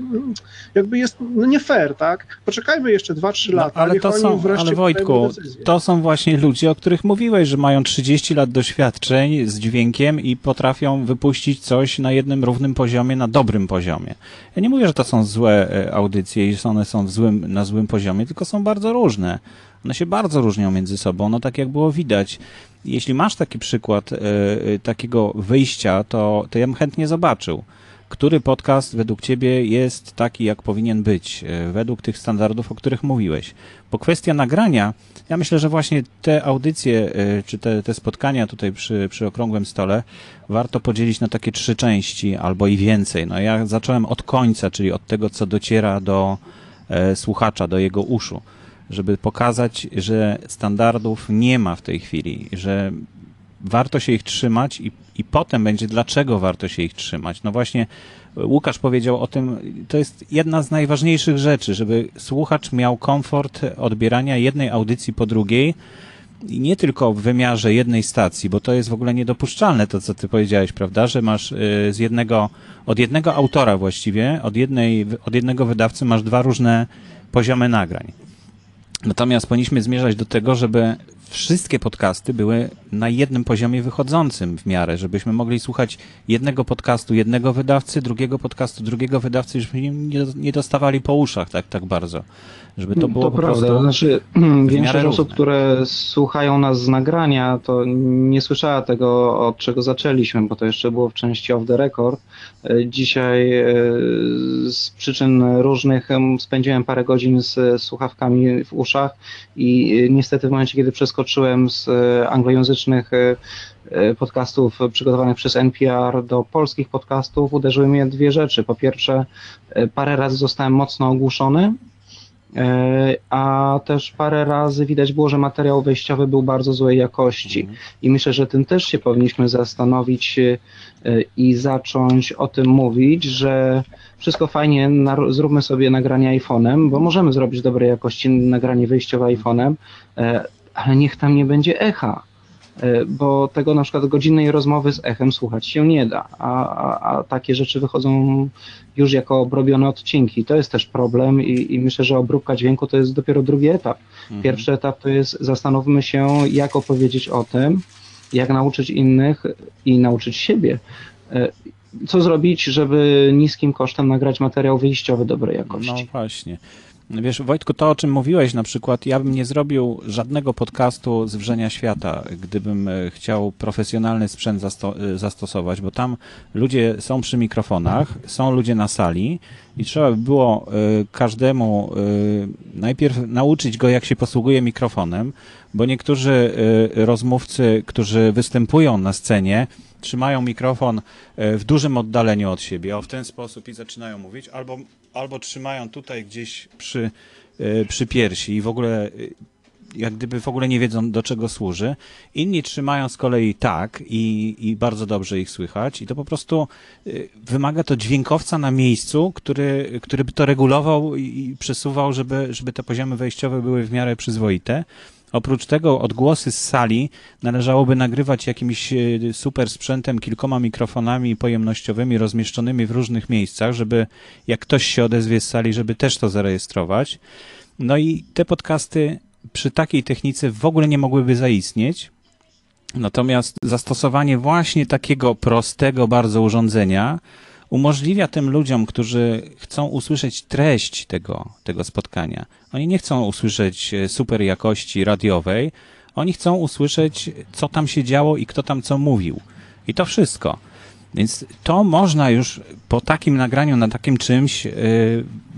jakby jest no nie fair, tak? Poczekajmy jeszcze 2-3 lata, no, ale to są, ale Wojtku, to są właśnie ludzie, o których mówiłeś, że mają 30 lat doświadczeń z dźwiękiem i potrafią wypuścić coś na jednym równym poziomie, na dobrym poziomie. Ja nie mówię, że to są złe e, audycje i że one są złym, na złym poziomie, tylko są bardzo różne. One się bardzo różnią między sobą, no tak jak było widać. Jeśli masz taki przykład y, takiego wyjścia, to, to ja bym chętnie zobaczył który podcast według Ciebie jest taki, jak powinien być, e, według tych standardów, o których mówiłeś? Bo kwestia nagrania, ja myślę, że właśnie te audycje, e, czy te, te spotkania tutaj przy, przy okrągłym stole warto podzielić na takie trzy części albo i więcej. No ja zacząłem od końca, czyli od tego, co dociera do e, słuchacza, do jego uszu żeby pokazać, że standardów nie ma w tej chwili, że warto się ich trzymać i, i potem będzie, dlaczego warto się ich trzymać. No właśnie, Łukasz powiedział o tym, to jest jedna z najważniejszych rzeczy, żeby słuchacz miał komfort odbierania jednej audycji po drugiej, i nie tylko w wymiarze jednej stacji, bo to jest w ogóle niedopuszczalne, to co ty powiedziałeś, prawda, że masz y, z jednego, od jednego autora właściwie, od, jednej, od jednego wydawcy masz dwa różne poziomy nagrań. Natomiast powinniśmy zmierzać do tego, żeby wszystkie podcasty były na jednym poziomie wychodzącym w miarę, żebyśmy mogli słuchać jednego podcastu jednego wydawcy, drugiego podcastu drugiego wydawcy, żebyśmy nie, nie dostawali po uszach tak, tak bardzo. Żeby to było to prawda, to znaczy <clears throat> większość osób, które słuchają nas z nagrania, to nie słyszała tego, od czego zaczęliśmy, bo to jeszcze było w części off the record. E, dzisiaj e, z przyczyn różnych spędziłem parę godzin z słuchawkami w uszach i e, niestety w momencie, kiedy przeskoczyłem z anglojęzycznych podcastów przygotowanych przez NPR do polskich podcastów, uderzyły mnie dwie rzeczy. Po pierwsze, parę razy zostałem mocno ogłuszony, a też parę razy widać było, że materiał wejściowy był bardzo złej jakości. Mhm. I myślę, że tym też się powinniśmy zastanowić e, i zacząć o tym mówić, że wszystko fajnie, zróbmy sobie nagranie iPhone'em, bo możemy zrobić dobrej jakości nagranie wejściowe iPhone'em, e, ale niech tam nie będzie echa. E, bo tego na przykład godzinnej rozmowy z echem słuchać się nie da, a, a, a takie rzeczy wychodzą już jako obrobione odcinki. To jest też problem i, i myślę, że obróbka dźwięku to jest dopiero drugi etap. Mhm. Pierwszy etap to jest zastanówmy się, jak opowiedzieć o tym, jak nauczyć innych i nauczyć siebie. E, co zrobić, żeby niskim kosztem nagrać materiał wyjściowy dobrej jakości? No właśnie. Wiesz, Wojtku, to o czym mówiłeś, na przykład ja bym nie zrobił żadnego podcastu z wrzenia świata, gdybym e, chciał profesjonalny sprzęt zasto e, zastosować, bo tam ludzie są przy mikrofonach, są ludzie na sali i trzeba by było e, każdemu najpierw nauczyć go, jak się posługuje mikrofonem, bo niektórzy rozmówcy, którzy występują na scenie, trzymają mikrofon w dużym oddaleniu od siebie, o w ten sposób i zaczynają mówić, albo albo trzymają tutaj gdzieś przy, e, przy piersi i w ogóle e, jak gdyby w ogóle nie wiedzą, do czego służy. Inni trzymają z kolei tak i, i bardzo dobrze ich słychać i to po prostu y, wymaga to dźwiękowca na miejscu, który, który by to regulował i przesuwał, żeby, żeby te poziomy wejściowe były w miarę przyzwoite. Oprócz tego odgłosy z sali należałoby nagrywać jakimś y, super sprzętem, kilkoma mikrofonami pojemnościowymi rozmieszczonymi w różnych miejscach, żeby jak ktoś się odezwie z sali, żeby też to zarejestrować. No i te podcasty przy takiej technice w ogóle nie mogłyby zaistnieć. Natomiast zastosowanie właśnie takiego prostego bardzo urządzenia umożliwia tym ludziom, którzy chcą usłyszeć treść tego, tego spotkania. Oni nie chcą usłyszeć e, super jakości radiowej, oni chcą usłyszeć, co tam się działo i kto tam co mówił. I to wszystko. Więc to można już po takim nagraniu, na takim czymś yy,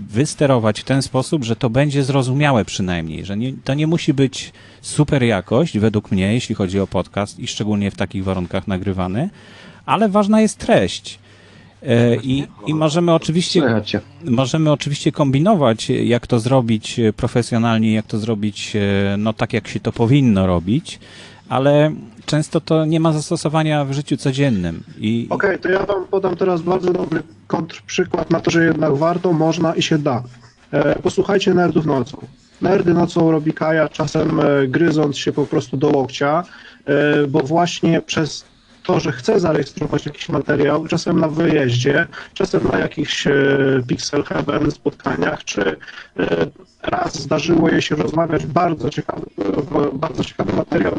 wysterować w ten sposób, że to będzie zrozumiałe przynajmniej, że nie, to nie musi być super jakość, według mnie, jeśli chodzi o podcast i szczególnie w takich warunkach nagrywany, ale ważna jest treść. Yy, I, I możemy oczywiście możemy oczywiście kombinować, jak to zrobić profesjonalnie, jak to zrobić e, no tak, jak się to powinno robić, ale często to nie ma zastosowania w życiu codziennym. I... Okej, okay, to ja wam podam teraz bardzo dobry kontrprzykład na to, że jednak warto, można i się da. E, posłuchajcie Nerdów nocą. Nerdy nocą robi Kaja, czasem e, gryząc się po prostu do łokcia, e, bo właśnie przez to, że chce zarejestrować jakiś materiał, czasem na wyjeździe, czasem na jakichś Pixel Heaven spotkaniach, czy raz zdarzyło jej się rozmawiać bardzo ciekawy, bardzo ciekawy materiał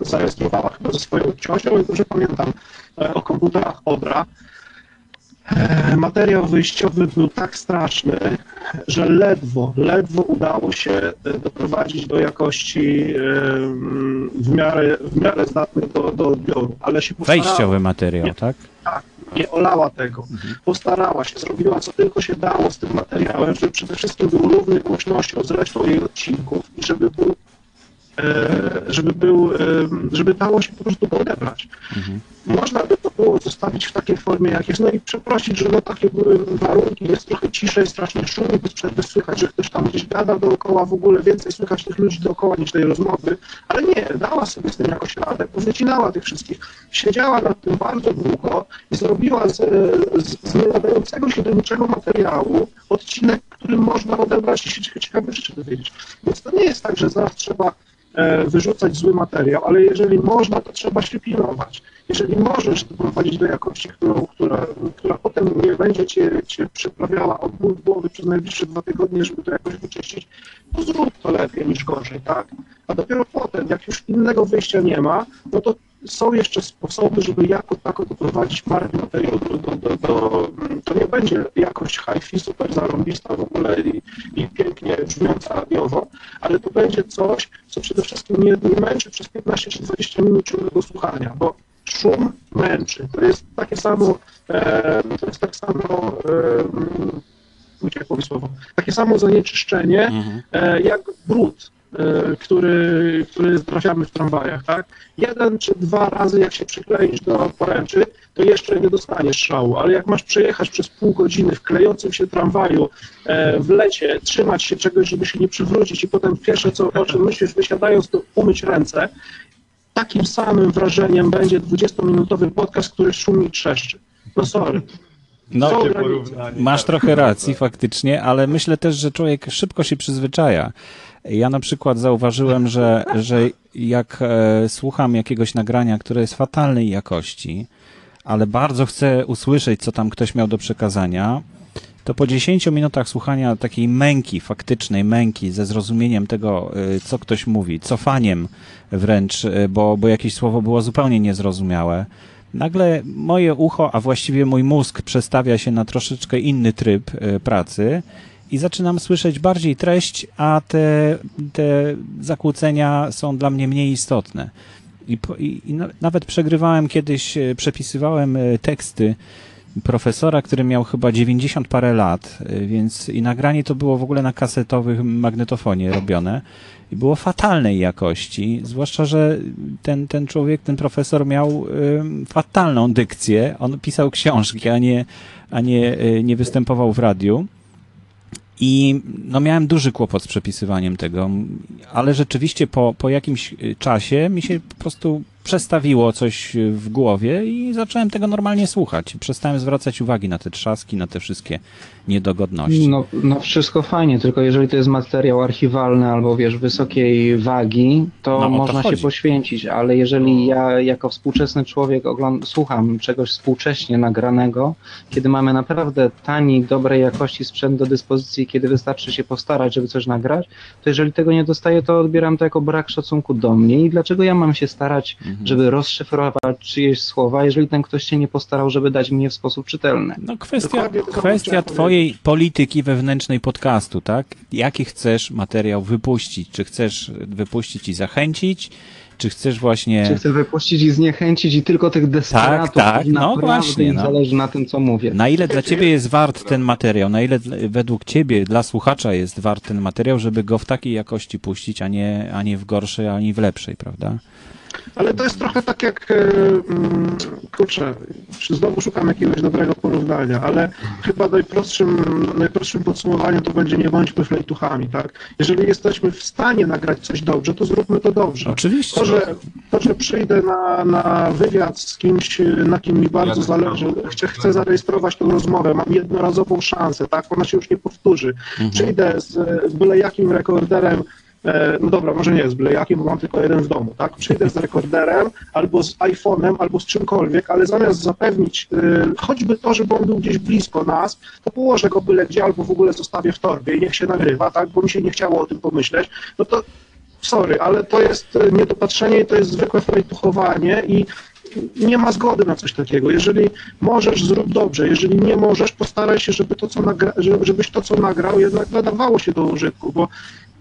zarejestrowała chyba ze swoją ciocią i dobrze pamiętam e, o komputerach Odra. E, materiał wyjściowy był tak straszny, że ledwo, ledwo udało się e, doprowadzić do jakości w miarę, w miarę zdatnej do, do odbioru, ale się Wejściowy materiał, nie, tak? Tak, nie olała tego. Mhm. Postarała się, zrobiła co tylko się dało z tym materiałem, żeby przede wszystkim był równy głośnością zresztą jej odcinków i żeby był e, żeby był, e, żeby dało się po prostu go odebrać. Mhm. Można by to było zostawić w takiej formie, jak jest, no i przeprosić, że no takie były warunki, jest trochę ciszej, strasznie szumie, bez przerwy słychać, że ktoś tam gdzieś gada dookoła, w ogóle więcej słychać tych ludzi dookoła niż tej rozmowy, ale nie, dała sobie z tym jakoś radę, powycinała tych wszystkich, siedziała nad tym bardzo długo i zrobiła z, z, z nie się do niczego materiału odcinek, którym można odebrać i się ciekawe rzeczy dowiedzieć. Więc to nie jest tak, że zaraz trzeba E, wyrzucać zły materiał, ale jeżeli można, to trzeba się pilnować. Jeżeli możesz doprowadzić do jakości, którą, która, która potem nie będzie cię, cię przyprawiała od ból głowy przez najbliższe dwa tygodnie, żeby to jakoś wyczyścić, to zrób to lepiej niż gorzej, tak? A dopiero potem, jak już innego wyjścia nie ma, no to są jeszcze sposoby, żeby jako tako doprowadzić parę materiału do, do, do, do, to nie będzie jakość hi-fi super zarąbista w ogóle i, i pięknie brzmiąca radiowo, ale to będzie coś, co przede wszystkim nie, nie męczy przez 15 czy 20 minut ciągłego słuchania, bo szum męczy. To jest takie samo, e, to jest tak samo e, jak słowo, takie samo zanieczyszczenie mhm. e, jak brud. E, który, który trafiamy w tramwajach, tak? Jeden czy dwa razy, jak się przykleisz do poręczy, to jeszcze nie dostaniesz szału, ale jak masz przejechać przez pół godziny w klejącym się tramwaju e, w lecie, trzymać się czegoś, żeby się nie przywrócić i potem pierwsze, co, o czym myślisz, wysiadając, to umyć ręce, takim samym wrażeniem będzie 20-minutowy podcast, który szumi i trzeszczy. No sorry. No, masz trochę racji faktycznie, ale myślę też, że człowiek szybko się przyzwyczaja. Ja na przykład zauważyłem, że, że jak e, słucham jakiegoś nagrania, które jest fatalnej jakości, ale bardzo chcę usłyszeć, co tam ktoś miał do przekazania, to po 10 minutach słuchania takiej męki, faktycznej męki, ze zrozumieniem tego, e, co ktoś mówi, cofaniem wręcz, e, bo, bo jakieś słowo było zupełnie niezrozumiałe, nagle moje ucho, a właściwie mój mózg przestawia się na troszeczkę inny tryb pracy i zaczynam słyszeć bardziej treść, a te, te zakłócenia są dla mnie mniej istotne. I, i, i nawet przegrywałem kiedyś, e, przepisywałem e, teksty profesora, który miał chyba 90 parę lat, e, więc i nagranie to było w ogóle na kasetowym magnetofonie robione i było fatalnej jakości, zwłaszcza, że ten, ten człowiek, ten profesor miał y, fatalną dykcję. On pisał książki, a nie, a nie, y, nie występował w radiu. I no miałem duży kłopot z przepisywaniem tego, ale rzeczywiście po, po jakimś czasie mi się po prostu przestawiło coś w głowie i zacząłem tego normalnie słuchać. Przestałem zwracać uwagi na te trzaski, na te wszystkie niedogodności. No, no wszystko fajnie, tylko jeżeli to jest materiał archiwalny albo wiesz, wysokiej wagi, to no, można to się poświęcić, ale jeżeli ja jako współczesny człowiek słucham czegoś współcześnie nagranego, kiedy mamy naprawdę tani, dobrej jakości sprzęt do dyspozycji, kiedy wystarczy się postarać, żeby coś nagrać, to jeżeli tego nie dostaję, to odbieram to jako brak szacunku do mnie i dlaczego ja mam się starać mhm żeby rozszyfrować czyjeś słowa, jeżeli ten ktoś się nie postarał, żeby dać mi je w sposób czytelny. No kwestia, kwestia twojej polityki wewnętrznej podcastu, tak? Jaki chcesz materiał wypuścić? Czy chcesz wypuścić i zachęcić? Czy chcesz właśnie... Czy chcesz wypuścić i zniechęcić i tylko tych desperatów, tak, tak, no właśnie. No. zależy na tym, co mówię. Na ile dla ciebie jest wart ten materiał, na ile według ciebie, dla słuchacza jest wart ten materiał, żeby go w takiej jakości puścić, a nie, a nie w gorszej, ani w lepszej, prawda? Ale to jest trochę tak jak, e, mm, kurczę, znowu szukam jakiegoś dobrego porównania, ale chyba najprostszym, najprostszym podsumowaniem to będzie nie bądźmy flejtuchami, tak? Jeżeli jesteśmy w stanie nagrać coś dobrze, to zróbmy to dobrze. Oczywiście. To, że, to, że przyjdę na, na wywiad z kimś, na kim mi bardzo zależy, chcę, chcę zarejestrować tę rozmowę, mam jednorazową szansę, tak? Ona się już nie powtórzy. Mhm. Przyjdę z, z byle jakim rekorderem no dobra, może nie z blejakiem, bo mam tylko jeden w domu, tak? Przyjdę z rekorderem, albo z iPhone'em, albo z czymkolwiek, ale zamiast zapewnić e, choćby to, żeby on był gdzieś blisko nas, to położę go byle gdzie, albo w ogóle zostawię w torbie i niech się nagrywa, tak? Bo mi się nie chciało o tym pomyśleć, no to sorry, ale to jest e, niedopatrzenie i to jest zwykłe flejtuchowanie i nie ma zgody na coś takiego. Jeżeli możesz, zrób dobrze. Jeżeli nie możesz, postaraj się, żeby to, co nagra, żebyś to, co nagrał, jednak nadawało się do użytku, bo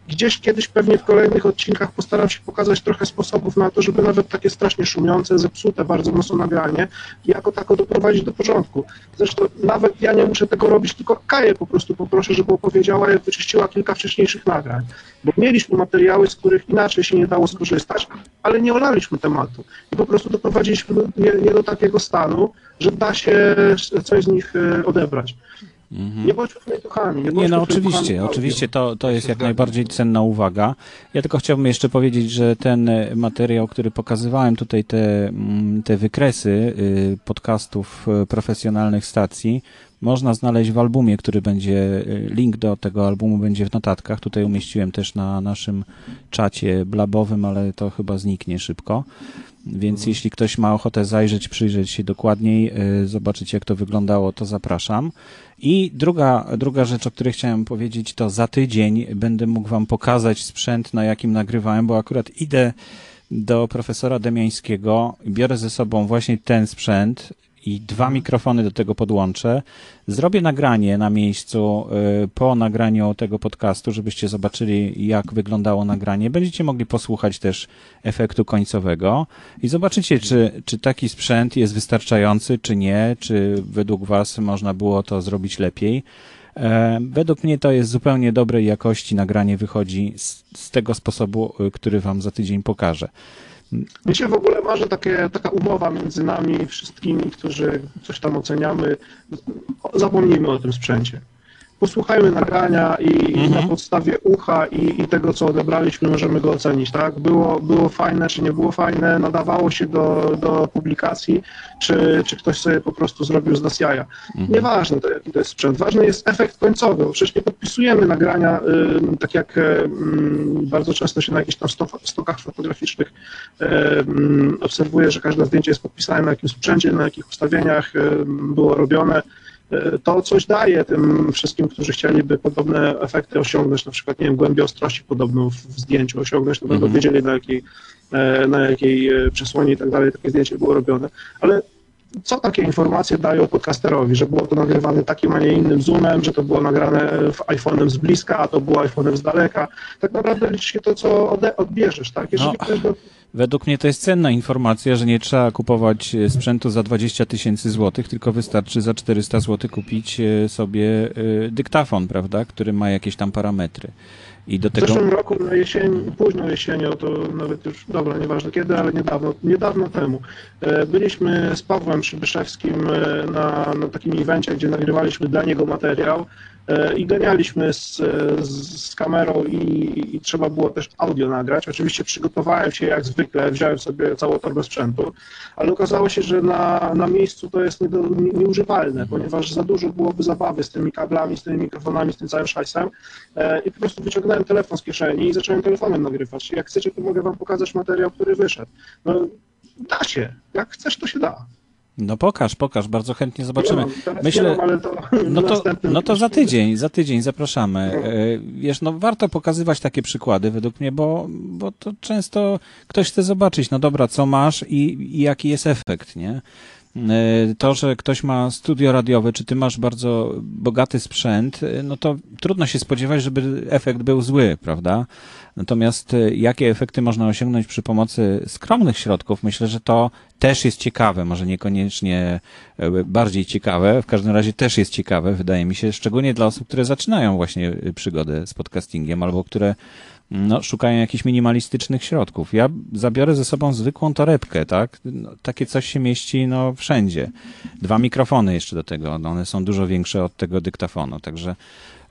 Gdzieś kiedyś pewnie w kolejnych odcinkach postaram się pokazać trochę sposobów na to, żeby nawet takie strasznie szumiące, zepsute bardzo mocno nagranie jako tako doprowadzić do porządku. Zresztą nawet ja nie muszę tego robić, tylko Kaję po prostu poproszę, żeby opowiedziała, jak wyczyściła kilka wcześniejszych nagrań. Bo mieliśmy materiały, z których inaczej się nie dało skorzystać, ale nie olaliśmy tematu. I po prostu doprowadziliśmy je, do takiego stanu, że da się coś z nich e, odebrać. Mhm. Nie bądźmy flejtuchami. Nie, nie no oczywiście, oczywiście to, to jest jak najbardziej cenna uwaga. Ja tylko chciałbym jeszcze powiedzieć, że ten e, materiał, który pokazywałem tutaj, te, mm, te wykresy y, podcastów e, profesjonalnych stacji, można znaleźć w albumie, który będzie, e, link do tego albumu będzie w notatkach. Tutaj umieściłem też na naszym czacie blabowym, ale to chyba zniknie szybko. Więc mhm. jeśli ktoś ma ochotę zajrzeć, przyjrzeć się dokładniej, zobaczyć jak to wyglądało, to zapraszam. I druga, druga rzecz, o której chciałem powiedzieć, to za tydzień będę mógł Wam pokazać sprzęt, na jakim nagrywałem, bo akurat idę do profesora Demiańskiego, biorę ze sobą właśnie ten sprzęt i dwa mikrofony do tego podłączę. Zrobię nagranie na miejscu y, po nagraniu tego podcastu, żebyście zobaczyli, jak wyglądało nagranie. Będziecie mogli posłuchać też efektu końcowego i zobaczycie, czy, czy taki sprzęt jest wystarczający, czy nie, czy według Was można było to zrobić lepiej. E, według mnie to jest zupełnie dobrej jakości nagranie wychodzi z, z tego sposobu, y, który Wam za tydzień pokażę. Mi się w ogóle marzy takie, taka umowa między nami wszystkimi, którzy coś tam oceniamy. Zapomnijmy o tym sprzęcie posłuchajmy nagrania i, mhm. na podstawie ucha i, i, tego, co odebraliśmy, możemy go ocenić, tak? Było, było fajne, czy nie było fajne, nadawało się do, do publikacji, czy, czy ktoś sobie po prostu zrobił z nas jaja. Mhm. Nieważne to, jaki to jest sprzęt, ważny jest efekt końcowy, przecież nie podpisujemy nagrania, y, tak jak y, bardzo często się na jakichś tam stokach fotograficznych y, obserwuje, że każde zdjęcie jest podpisane na jakim sprzęcie, na jakich ustawieniach było robione, to coś daje tym wszystkim, którzy chcieliby podobne efekty osiągnąć, na przykład, nie wiem, głębię ostrości podobną w zdjęciu osiągnąć, to będą mhm. wiedzieli, na jakiej, e, na jakiej e, przesłonie i tak dalej takie zdjęcie było robione. Ale co takie informacje dają podcasterowi, że było to nagrywane takim, a nie innym zoomem, że to było nagrane iPhone'em z bliska, a to było iPhone'em z daleka. Tak naprawdę liczy się to, co odbierzesz, tak? Jeżeli no. ktoś do Według mnie to jest cenna informacja, że nie trzeba kupować e, sprzętu za 20 tysięcy złotych, tylko wystarczy za 400 złotych kupić e, sobie e, dyktafon, prawda, który ma jakieś tam parametry. I do tego... W zeszłym roku na jesień, późną jesienią, to nawet już, dobra, nieważne kiedy, ale niedawno, niedawno temu, byliśmy z Pawłem Przybyszewskim na, na takim evencie, gdzie nagrywaliśmy dla niego materiał i ganialiśmy z, z kamerą i, i, trzeba było też audio nagrać. Oczywiście przygotowałem się jak zwykle, wziąłem sobie całą torbę sprzętu, ale okazało się, że na, na miejscu to jest nie do, nie, nieużywalne, ponieważ za dużo byłoby zabawy z tymi kablami, z tymi mikrofonami, z tym całym szajsem i po prostu wyciągnąłem telefon z kieszeni i zacząłem telefonem nagrywać. Jak chcecie, to mogę wam pokazać materiał, który wyszedł. No, da się. Jak chcesz, to się da. No pokaż, pokaż, bardzo chętnie zobaczymy. Myślę, no to, no to za tydzień, za tydzień zapraszamy. No. E, wiesz, no warto pokazywać takie przykłady według mnie, bo, bo to często ktoś chce zobaczyć, no dobra, co masz i, i jaki jest efekt, nie? E, to, że ktoś ma studio radiowe, czy ty masz bardzo bogaty sprzęt, e, no to trudno się spodziewać, żeby efekt był zły, prawda? Natomiast e, jakie efekty można osiągnąć przy pomocy skromnych środków, myślę, że to też jest ciekawe, może niekoniecznie bardziej ciekawe, w każdym razie też jest ciekawe, wydaje mi się, szczególnie dla osób, które zaczynają właśnie przygodę z podcastingiem albo które no, szukają jakichś minimalistycznych środków. Ja zabiorę ze sobą zwykłą torebkę, tak? No, takie coś się mieści no, wszędzie. Dwa mikrofony jeszcze do tego, no, one są dużo większe od tego dyktafonu, także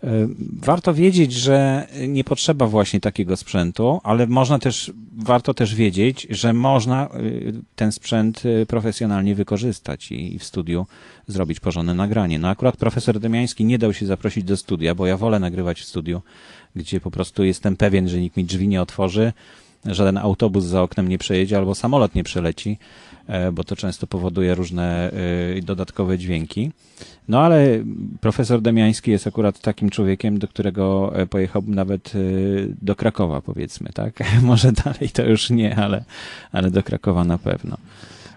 y, warto wiedzieć, że nie potrzeba właśnie takiego sprzętu, ale można też, warto też wiedzieć, że można y, ten sprzęt y, profesjonalnie wykorzystać i w studiu zrobić porządne nagranie. No akurat profesor Demiański nie dał się zaprosić do studia, bo ja wolę nagrywać w studiu gdzie po prostu jestem pewien, że nikt mi drzwi nie otworzy, żaden autobus za oknem nie przejedzie albo samolot nie przeleci, e, bo to często powoduje różne e, dodatkowe dźwięki. No ale profesor Demiański jest akurat takim człowiekiem, do którego e, pojechałbym nawet do Krakowa, powiedzmy, tak? <laughs> Może dalej to już nie, ale, ale do Krakowa na pewno.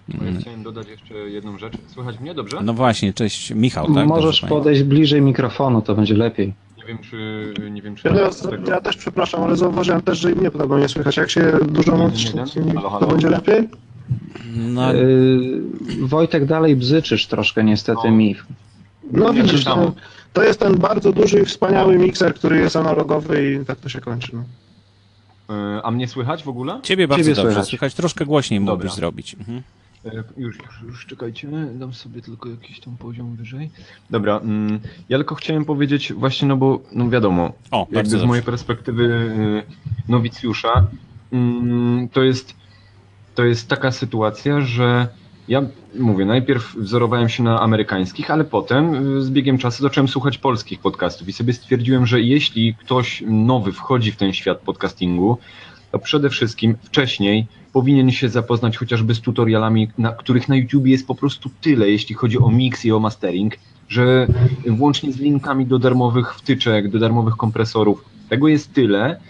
Ja chciałem dodać jeszcze jedną rzecz. Słychać mnie dobrze? No właśnie, cześć Michał, tak? Możesz podejść bliżej mikrofonu, to będzie lepiej wiem, czy nie wiem, czy ja, tego... ja też przepraszam, ale zauważyłem też, że i mnie podobno nie słychać. Jak się dużo mocniej, to będzie lepiej? No, yy, Wojtek dalej bzyczysz troszkę niestety no. mi. No widzisz, to, to, jest ten bardzo duży i wspaniały mikser, który jest analogowy i tak to się kończy. No. Yy, a mnie słychać w ogóle? Ciebie bardzo Ciebie dobrze słychać. słychać. Troszkę głośniej mógłbyś zrobić. Mhm. E, już, już, już czekajcie, dam sobie tylko jakiś tam poziom wyżej. Dobra, mm, ja tylko chciałem powiedzieć właśnie, no bo no wiadomo, o, jakby z mojej perspektywy y, nowicjusza, mm, to jest to jest taka sytuacja, że ja mówię, najpierw wzorowałem się na amerykańskich, ale potem y, z biegiem czasu zacząłem słuchać polskich podcastów i sobie stwierdziłem, że jeśli ktoś nowy wchodzi w ten świat podcastingu, to przede wszystkim wcześniej powinien się zapoznać chociażby z tutorialami, na, których na YouTube jest po prostu tyle, jeśli chodzi o mix i o mastering, że włącznie z linkami do darmowych wtyczek, do darmowych kompresorów, tego jest tyle,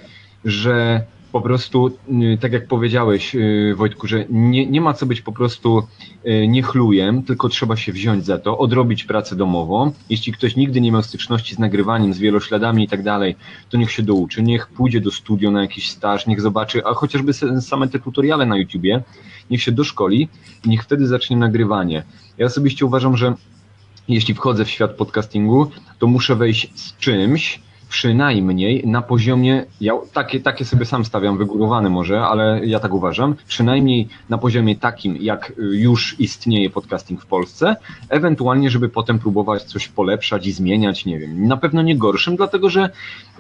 że po prostu, y, tak jak powiedziałeś, y, Wojtku, że nie, nie ma co być po prostu y, niechlujem, tylko trzeba się wziąć za to, odrobić pracę domową. Jeśli ktoś nigdy nie miał styczności z nagrywaniem, z wielośladami i tak dalej, to niech się douczy, niech pójdzie do studio na jakiś staż, niech zobaczy, a chociażby same te tutoriale na YouTubie, niech się doszkoli i niech wtedy zacznie nagrywanie. Ja osobiście uważam, że jeśli wchodzę w świat podcastingu, to muszę wejść z czymś, przynajmniej na poziomie, ja takie, takie sobie sam stawiam, wygórowany może, ale ja tak uważam, przynajmniej na poziomie takim, jak już istnieje podcasting w Polsce, ewentualnie, żeby potem próbować coś polepszać i zmieniać, nie wiem, na pewno nie gorszym, dlatego że,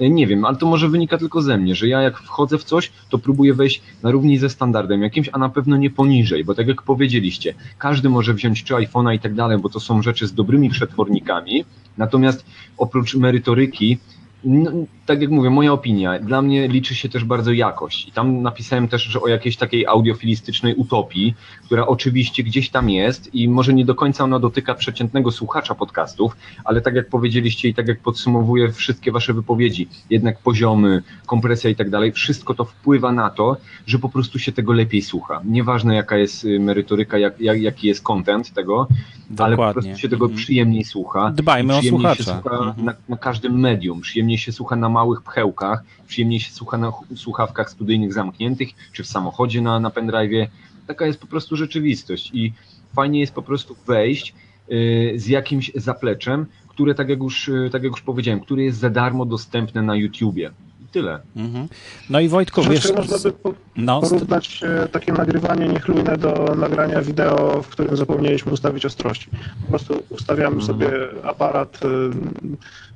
nie wiem, ale to może wynika tylko ze mnie, że ja jak wchodzę w coś, to próbuję wejść na równi ze standardem jakimś, a na pewno nie poniżej, bo tak jak powiedzieliście, każdy może wziąć czy iPhone'a i tak dalej, bo to są rzeczy z dobrymi przetwornikami, natomiast oprócz merytoryki, no, tak jak mówię, moja opinia, dla mnie liczy się też bardzo jakość. I tam napisałem też, że o jakiejś takiej audiofilistycznej utopii, która oczywiście gdzieś tam jest i może nie do końca ona dotyka przeciętnego słuchacza podcastów, ale tak jak powiedzieliście i tak jak podsumowuję wszystkie wasze wypowiedzi, jednak poziomy, kompresja i tak dalej, wszystko to wpływa na to, że po prostu się tego lepiej słucha. Nieważne jaka jest y, merytoryka, jak, jak, jaki jest content tego, Dokładnie. ale po prostu się tego mhm. przyjemniej słucha. Dbajmy o słuchacza. Się słucha mhm. na, na każdym medium, przyjemniej się słucha na małych pchełkach, przyjemniej się słucha na słuchawkach studyjnych zamkniętych, czy w samochodzie na, na pendrive'ie. Taka jest po prostu rzeczywistość i fajnie jest po prostu wejść y, z jakimś zapleczem, które, tak jak, już, y, tak jak już powiedziałem, które jest za darmo dostępne na YouTubie. tyle. Mhm. No i Wojtku, wiesz... Można by po, no, porównać e, takie nagrywanie niechlujne do nagrania wideo, w którym zapomnieliśmy ustawić ostrości. Po prostu ustawiamy mhm. sobie aparat e,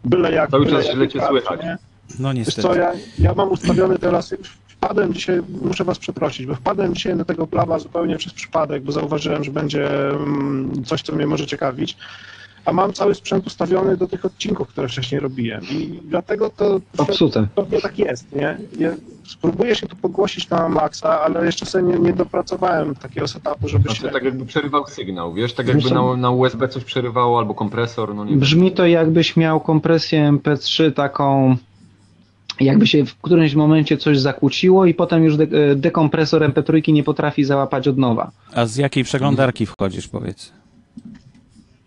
byle jak... Cały czas źle cię słychać. No niestety. co, ja, ja mam ustawiony teraz wpadłem dzisiaj, muszę was przeprosić, bo wpadłem dzisiaj na tego plaba zupełnie przez przypadek, bo zauważyłem, że będzie mm, coś, co mnie może ciekawić a mam cały sprzęt ustawiony do tych odcinków, które wcześniej robiłem i dlatego to Popsute. pewnie tak jest, nie? Ja spróbuję się tu pogłosić na maksa, ale jeszcze sobie nie, nie dopracowałem takiego setupu, żeby znaczy, się... tak jakby przerywał sygnał, wiesz, tak jakby na, na USB coś przerywało albo kompresor, no nie Brzmi to jakbyś miał kompresję MP3 taką jakby się w którymś momencie coś zakłóciło i potem już de dekompresor MP3 nie potrafi załapać od nowa. A z jakiej przeglądarki wchodzisz, powiedz?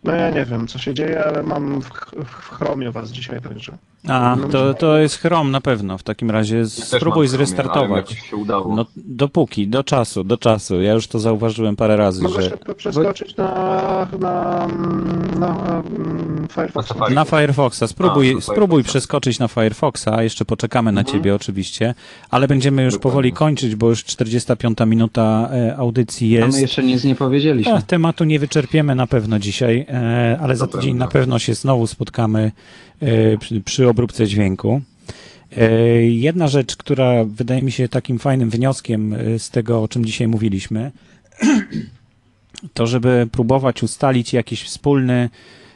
No ja nie wiem, co się dzieje, ale mam w, w Chromie was dzisiaj także. A, to, to jest Chrome na pewno. W takim razie ja spróbuj zrestartować. się udało. No, dopóki, do czasu, do czasu. Ja już to zauważyłem parę razy, Mogę że... się przeskoczyć na, na, na Firefoxa. Na Firefoxa. Spróbuj, A, spróbuj przeskoczyć na Firefoxa. Jeszcze poczekamy na mhm. ciebie oczywiście, ale będziemy już Dokładnie. powoli kończyć, bo już 45 minuta e, audycji jest. A my jeszcze nic nie powiedzieliśmy. E, tematu nie wyczerpiemy na pewno dzisiaj, e, ale za tydzień na pewno się znowu spotkamy przy, przy obróbce dźwięku. Jedna rzecz, która wydaje mi się takim fajnym wnioskiem z tego, o czym dzisiaj mówiliśmy, to żeby próbować ustalić jakiś wspólny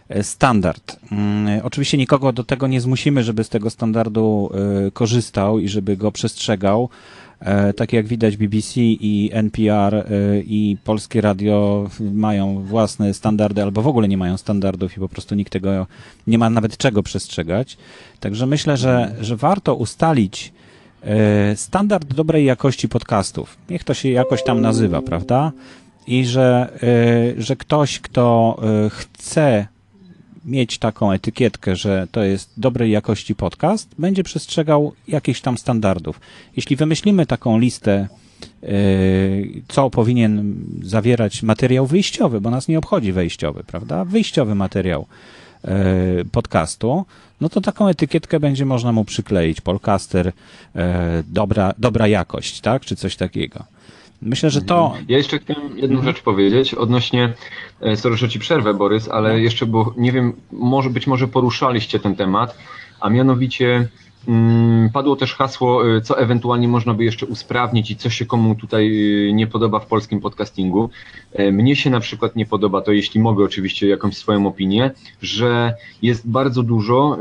E, standard. Mm, oczywiście nikogo do tego nie zmusimy, żeby z tego standardu e, korzystał i żeby go przestrzegał. E, tak jak widać BBC i NPR i Polskie Radio mają własne standardy albo w ogóle nie mają standardów i po prostu nikt tego nie ma nawet czego przestrzegać. Także myślę, że, że warto ustalić standard dobrej jakości podcastów. Niech to się jakoś tam nazywa, prawda? I że, że ktoś, kto chce mieć taką etykietkę, że to jest dobrej jakości podcast, będzie przestrzegał jakichś tam standardów. Jeśli wymyślimy taką listę, yy, co powinien zawierać materiał wyjściowy, bo nas nie obchodzi wejściowy, prawda? Wyjściowy materiał yy, podcastu, no to taką etykietkę będzie można mu przykleić. Podcaster, yy, dobra, dobra jakość, tak? Czy coś takiego. Myślę, że to. Ja jeszcze chciałem jedną mhm. rzecz powiedzieć odnośnie, e, sorry, że ci przerwę, Borys, ale no. jeszcze, bo nie wiem, może być może poruszaliście ten temat, a mianowicie mm, padło też hasło, e, co ewentualnie można by jeszcze usprawnić i co się komu tutaj e, nie podoba w polskim podcastingu. Mnie się na przykład nie podoba to, jeśli mogę oczywiście jakąś swoją opinię, że jest bardzo dużo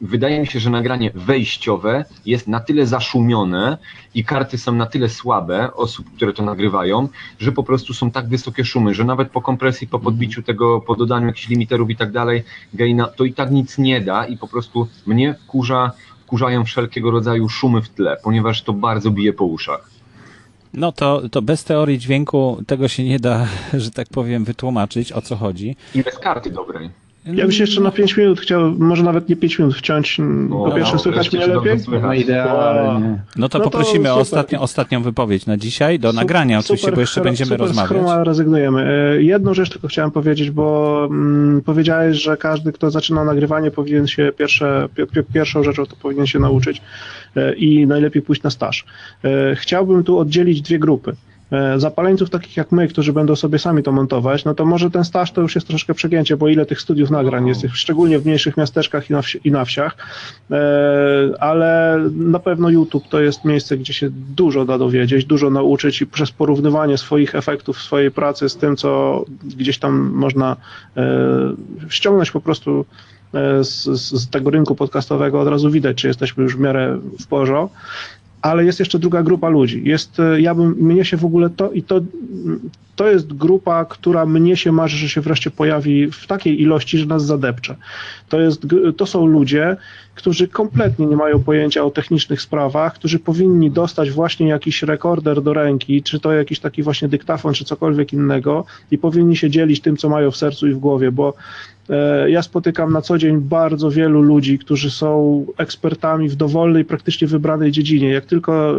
wydaje mi się, że nagranie wejściowe jest na tyle zaszumione i karty są na tyle słabe osób, które to nagrywają, że po prostu są tak wysokie szumy, że nawet po kompresji, po podbiciu tego, po dodaniu jakichś limiterów i tak dalej, gaina, to i tak nic nie da i po prostu mnie wkurza, wkurzają wszelkiego rodzaju szumy w tle, ponieważ to bardzo bije po uszach. No to, to bez teorii dźwięku tego się nie da, <laughs> że tak powiem, wytłumaczyć, o co chodzi. I bez karty dobrej. Ja bym się jeszcze na 5 minut chciał, może nawet nie 5 minut wciąć. Po pierwsze, no, słychać mnie lepiej? No idealnie. No to no poprosimy o ostatnią, ostatnią wypowiedź na dzisiaj, do super, nagrania oczywiście, super, bo jeszcze będziemy super, rozmawiać. Z rezygnujemy. E, jedną rzecz tylko chciałem powiedzieć, bo mm, powiedziałeś, że każdy, kto zaczyna nagrywanie, powinien się pierwsze, pierwszą rzeczą to powinien się nauczyć e, i najlepiej pójść na staż. E, chciałbym tu oddzielić dwie grupy. E, zapaleńców takich jak my, którzy będą sobie sami to montować, no to może ten staż to już jest troszkę przegięcie, bo ile tych studiów nagrań jest, szczególnie w mniejszych miasteczkach i na, wsi, i na wsiach, e, ale na pewno YouTube to jest miejsce, gdzie się dużo da dowiedzieć, dużo nauczyć i przez porównywanie swoich efektów swojej pracy z tym, co gdzieś tam można e, ściągnąć po prostu z, z, tego rynku podcastowego od razu widać, czy jesteśmy już w miarę w porządku ale jest jeszcze druga grupa ludzi. Jest, e, ja bym, mnie się w ogóle to i to, to jest grupa, która mnie się marzy, że się wreszcie pojawi w takiej ilości, że nas zadepcze. To, jest, to są ludzie, którzy kompletnie nie mają pojęcia o technicznych sprawach, którzy powinni dostać właśnie jakiś rekorder do ręki, czy to jakiś taki właśnie dyktafon, czy cokolwiek innego i powinni się dzielić tym, co mają w sercu i w głowie, bo ja spotykam na co dzień bardzo wielu ludzi, którzy są ekspertami w dowolnej, praktycznie wybranej dziedzinie. Jak tylko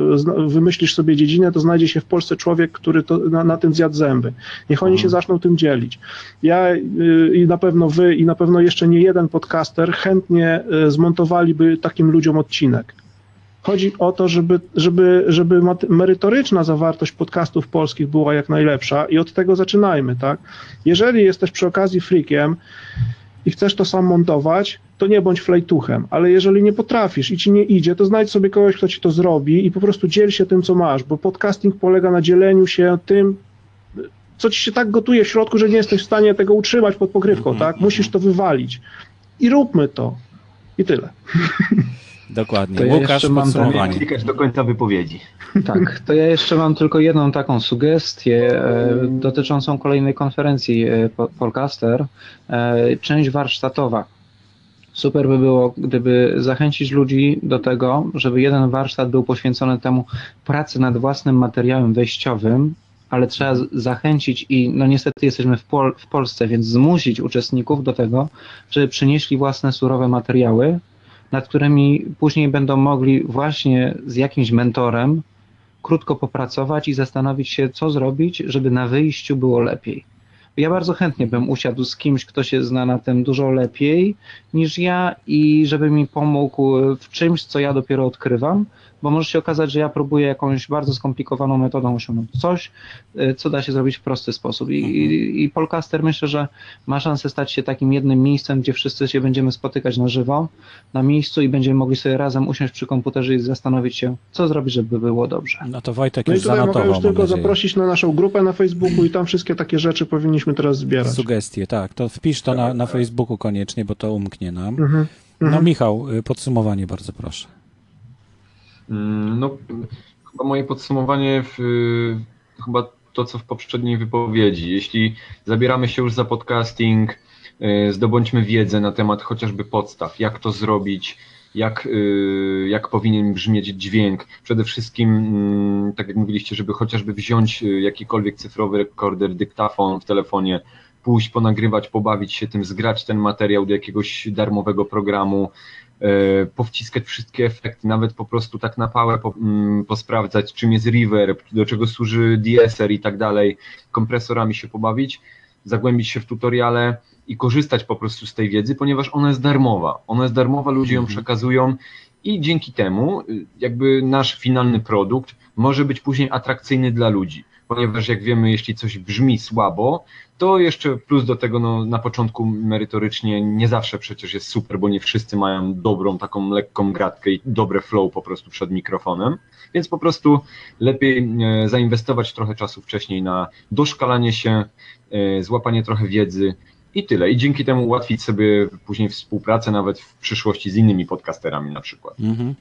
wymyślisz sobie dziedzinę, to znajdzie się w Polsce człowiek, który to, na, na tym zjadł zęby. Niech oni się mhm. zaczną tym dzielić. Ja y, i na pewno wy, i na pewno jeszcze nie jeden podcaster chętnie y, zmontowaliby takim ludziom odcinek. Chodzi o to, żeby, żeby, żeby merytoryczna zawartość podcastów polskich była jak najlepsza i od tego zaczynajmy, tak? Jeżeli jesteś przy okazji freakiem i chcesz to sam montować, to nie bądź flejtuchem, ale jeżeli nie potrafisz i ci nie idzie, to znajdź sobie kogoś, kto ci to zrobi i po prostu dziel się tym, co masz, bo podcasting polega na dzieleniu się tym, co ci się tak gotuje w środku, że nie jesteś w stanie tego utrzymać pod pokrywką, -hmm. tak? Musisz to wywalić. I róbmy to. I tyle. <laughs> Dokładnie. To ja Łukasz, mam podsumowanie. Klikać do końca wypowiedzi. <laughs> Tak, to ja jeszcze mam tylko jedną taką sugestię e, dotyczącą kolejnej konferencji e, Podcaster. E, część warsztatowa. Super by było, gdyby zachęcić ludzi do tego, żeby jeden warsztat był poświęcony temu pracy nad własnym materiałem wejściowym, ale trzeba zachęcić i no niestety jesteśmy w, Pol w Polsce, więc zmusić uczestników do tego, żeby przynieśli własne surowe materiały, nad którymi później będą mogli właśnie z jakimś mentorem krótko popracować i zastanowić się, co zrobić, żeby na wyjściu było lepiej. Ja bardzo chętnie bym usiadł z kimś, kto się zna na tym dużo lepiej niż ja i żeby mi pomógł w czymś, co ja dopiero odkrywam, bo może się okazać, że ja próbuję jakąś bardzo skomplikowaną metodą osiągnąć coś, y, co da się zrobić w prosty sposób. I, i, i Polcaster myślę, że ma szansę stać się takim jednym miejscem, gdzie wszyscy się będziemy spotykać na żywo, na miejscu i będziemy mogli sobie razem usiąść przy komputerze i zastanowić się, co zrobić, żeby było dobrze. No to Wojtek no już i tutaj mogę już tylko zaprosić na naszą grupę na Facebooku i tam wszystkie takie rzeczy powinniśmy teraz zbierać. Sugestie, tak. To wpisz to na, na Facebooku koniecznie, bo to umknie nam. Mhm. No mhm. Michał, y, podsumowanie bardzo proszę. Mm, no, chyba moje podsumowanie, w, chyba to, co w poprzedniej wypowiedzi. Jeśli zabieramy się już za podcasting, y, zdobądźmy wiedzę na temat chociażby podstaw, jak to zrobić, jak, y, jak powinien brzmieć dźwięk. Przede wszystkim, mm, tak jak mówiliście, żeby chociażby wziąć y, jakikolwiek cyfrowy rekorder, dyktafon w telefonie, pójść, ponagrywać, pobawić się tym, zgrać ten materiał do jakiegoś darmowego programu, E, powciskać wszystkie efekty, nawet po prostu tak na pałę po, mm, posprawdzać, czym jest reverb, do czego służy DSR i tak dalej, kompresorami się pobawić, zagłębić się w tutoriale i korzystać po prostu z tej wiedzy, ponieważ ona jest darmowa. Ona jest darmowa, ludzie ją mhm. przekazują i dzięki temu y, jakby nasz finalny produkt może być później atrakcyjny dla ludzi ponieważ jak wiemy, jeśli coś brzmi słabo, to jeszcze plus do tego no, na początku merytorycznie nie zawsze przecież jest super, bo nie wszyscy mają dobrą taką lekką gratkę i dobre flow po prostu przed mikrofonem, więc po prostu lepiej e, zainwestować trochę czasu wcześniej na doszkalanie się, e, złapanie trochę wiedzy i tyle. I dzięki temu ułatwić sobie później współpracę nawet w przyszłości z innymi podcasterami na przykład. Mhm.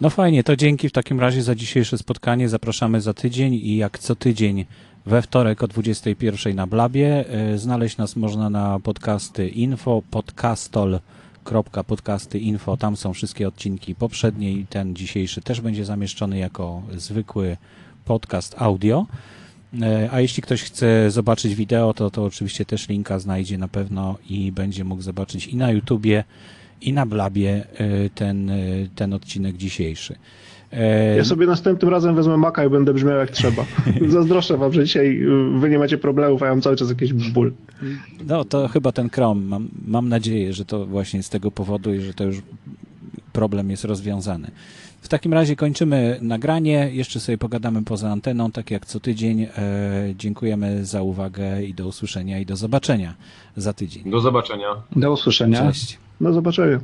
No fajnie, to dzięki w takim razie za dzisiejsze spotkanie. Zapraszamy za tydzień i jak co tydzień we wtorek o 21 na Blabie. E, znaleźć nas można na podcasty info, info. Tam są wszystkie odcinki poprzednie i ten dzisiejszy też będzie zamieszczony jako zwykły podcast audio. E, a jeśli ktoś chce zobaczyć wideo, to, to oczywiście też linka znajdzie na pewno i będzie mógł zobaczyć i na YouTubie, i na Blabie e, ten, e, ten odcinek dzisiejszy. Ja sobie następnym razem wezmę maka i będę brzmiał jak trzeba. <laughs> Zazdroszczę wam, że dzisiaj wy nie macie problemów, a ja mam cały czas jakiś ból. No to chyba ten Chrome. Mam, mam nadzieję, że to właśnie z tego powodu i że to już problem jest rozwiązany. W takim razie kończymy nagranie. Jeszcze sobie pogadamy poza anteną, tak jak co tydzień. E, dziękujemy za uwagę i do usłyszenia i do zobaczenia za tydzień. Do zobaczenia. Do usłyszenia. Cześć. Do zobaczenia.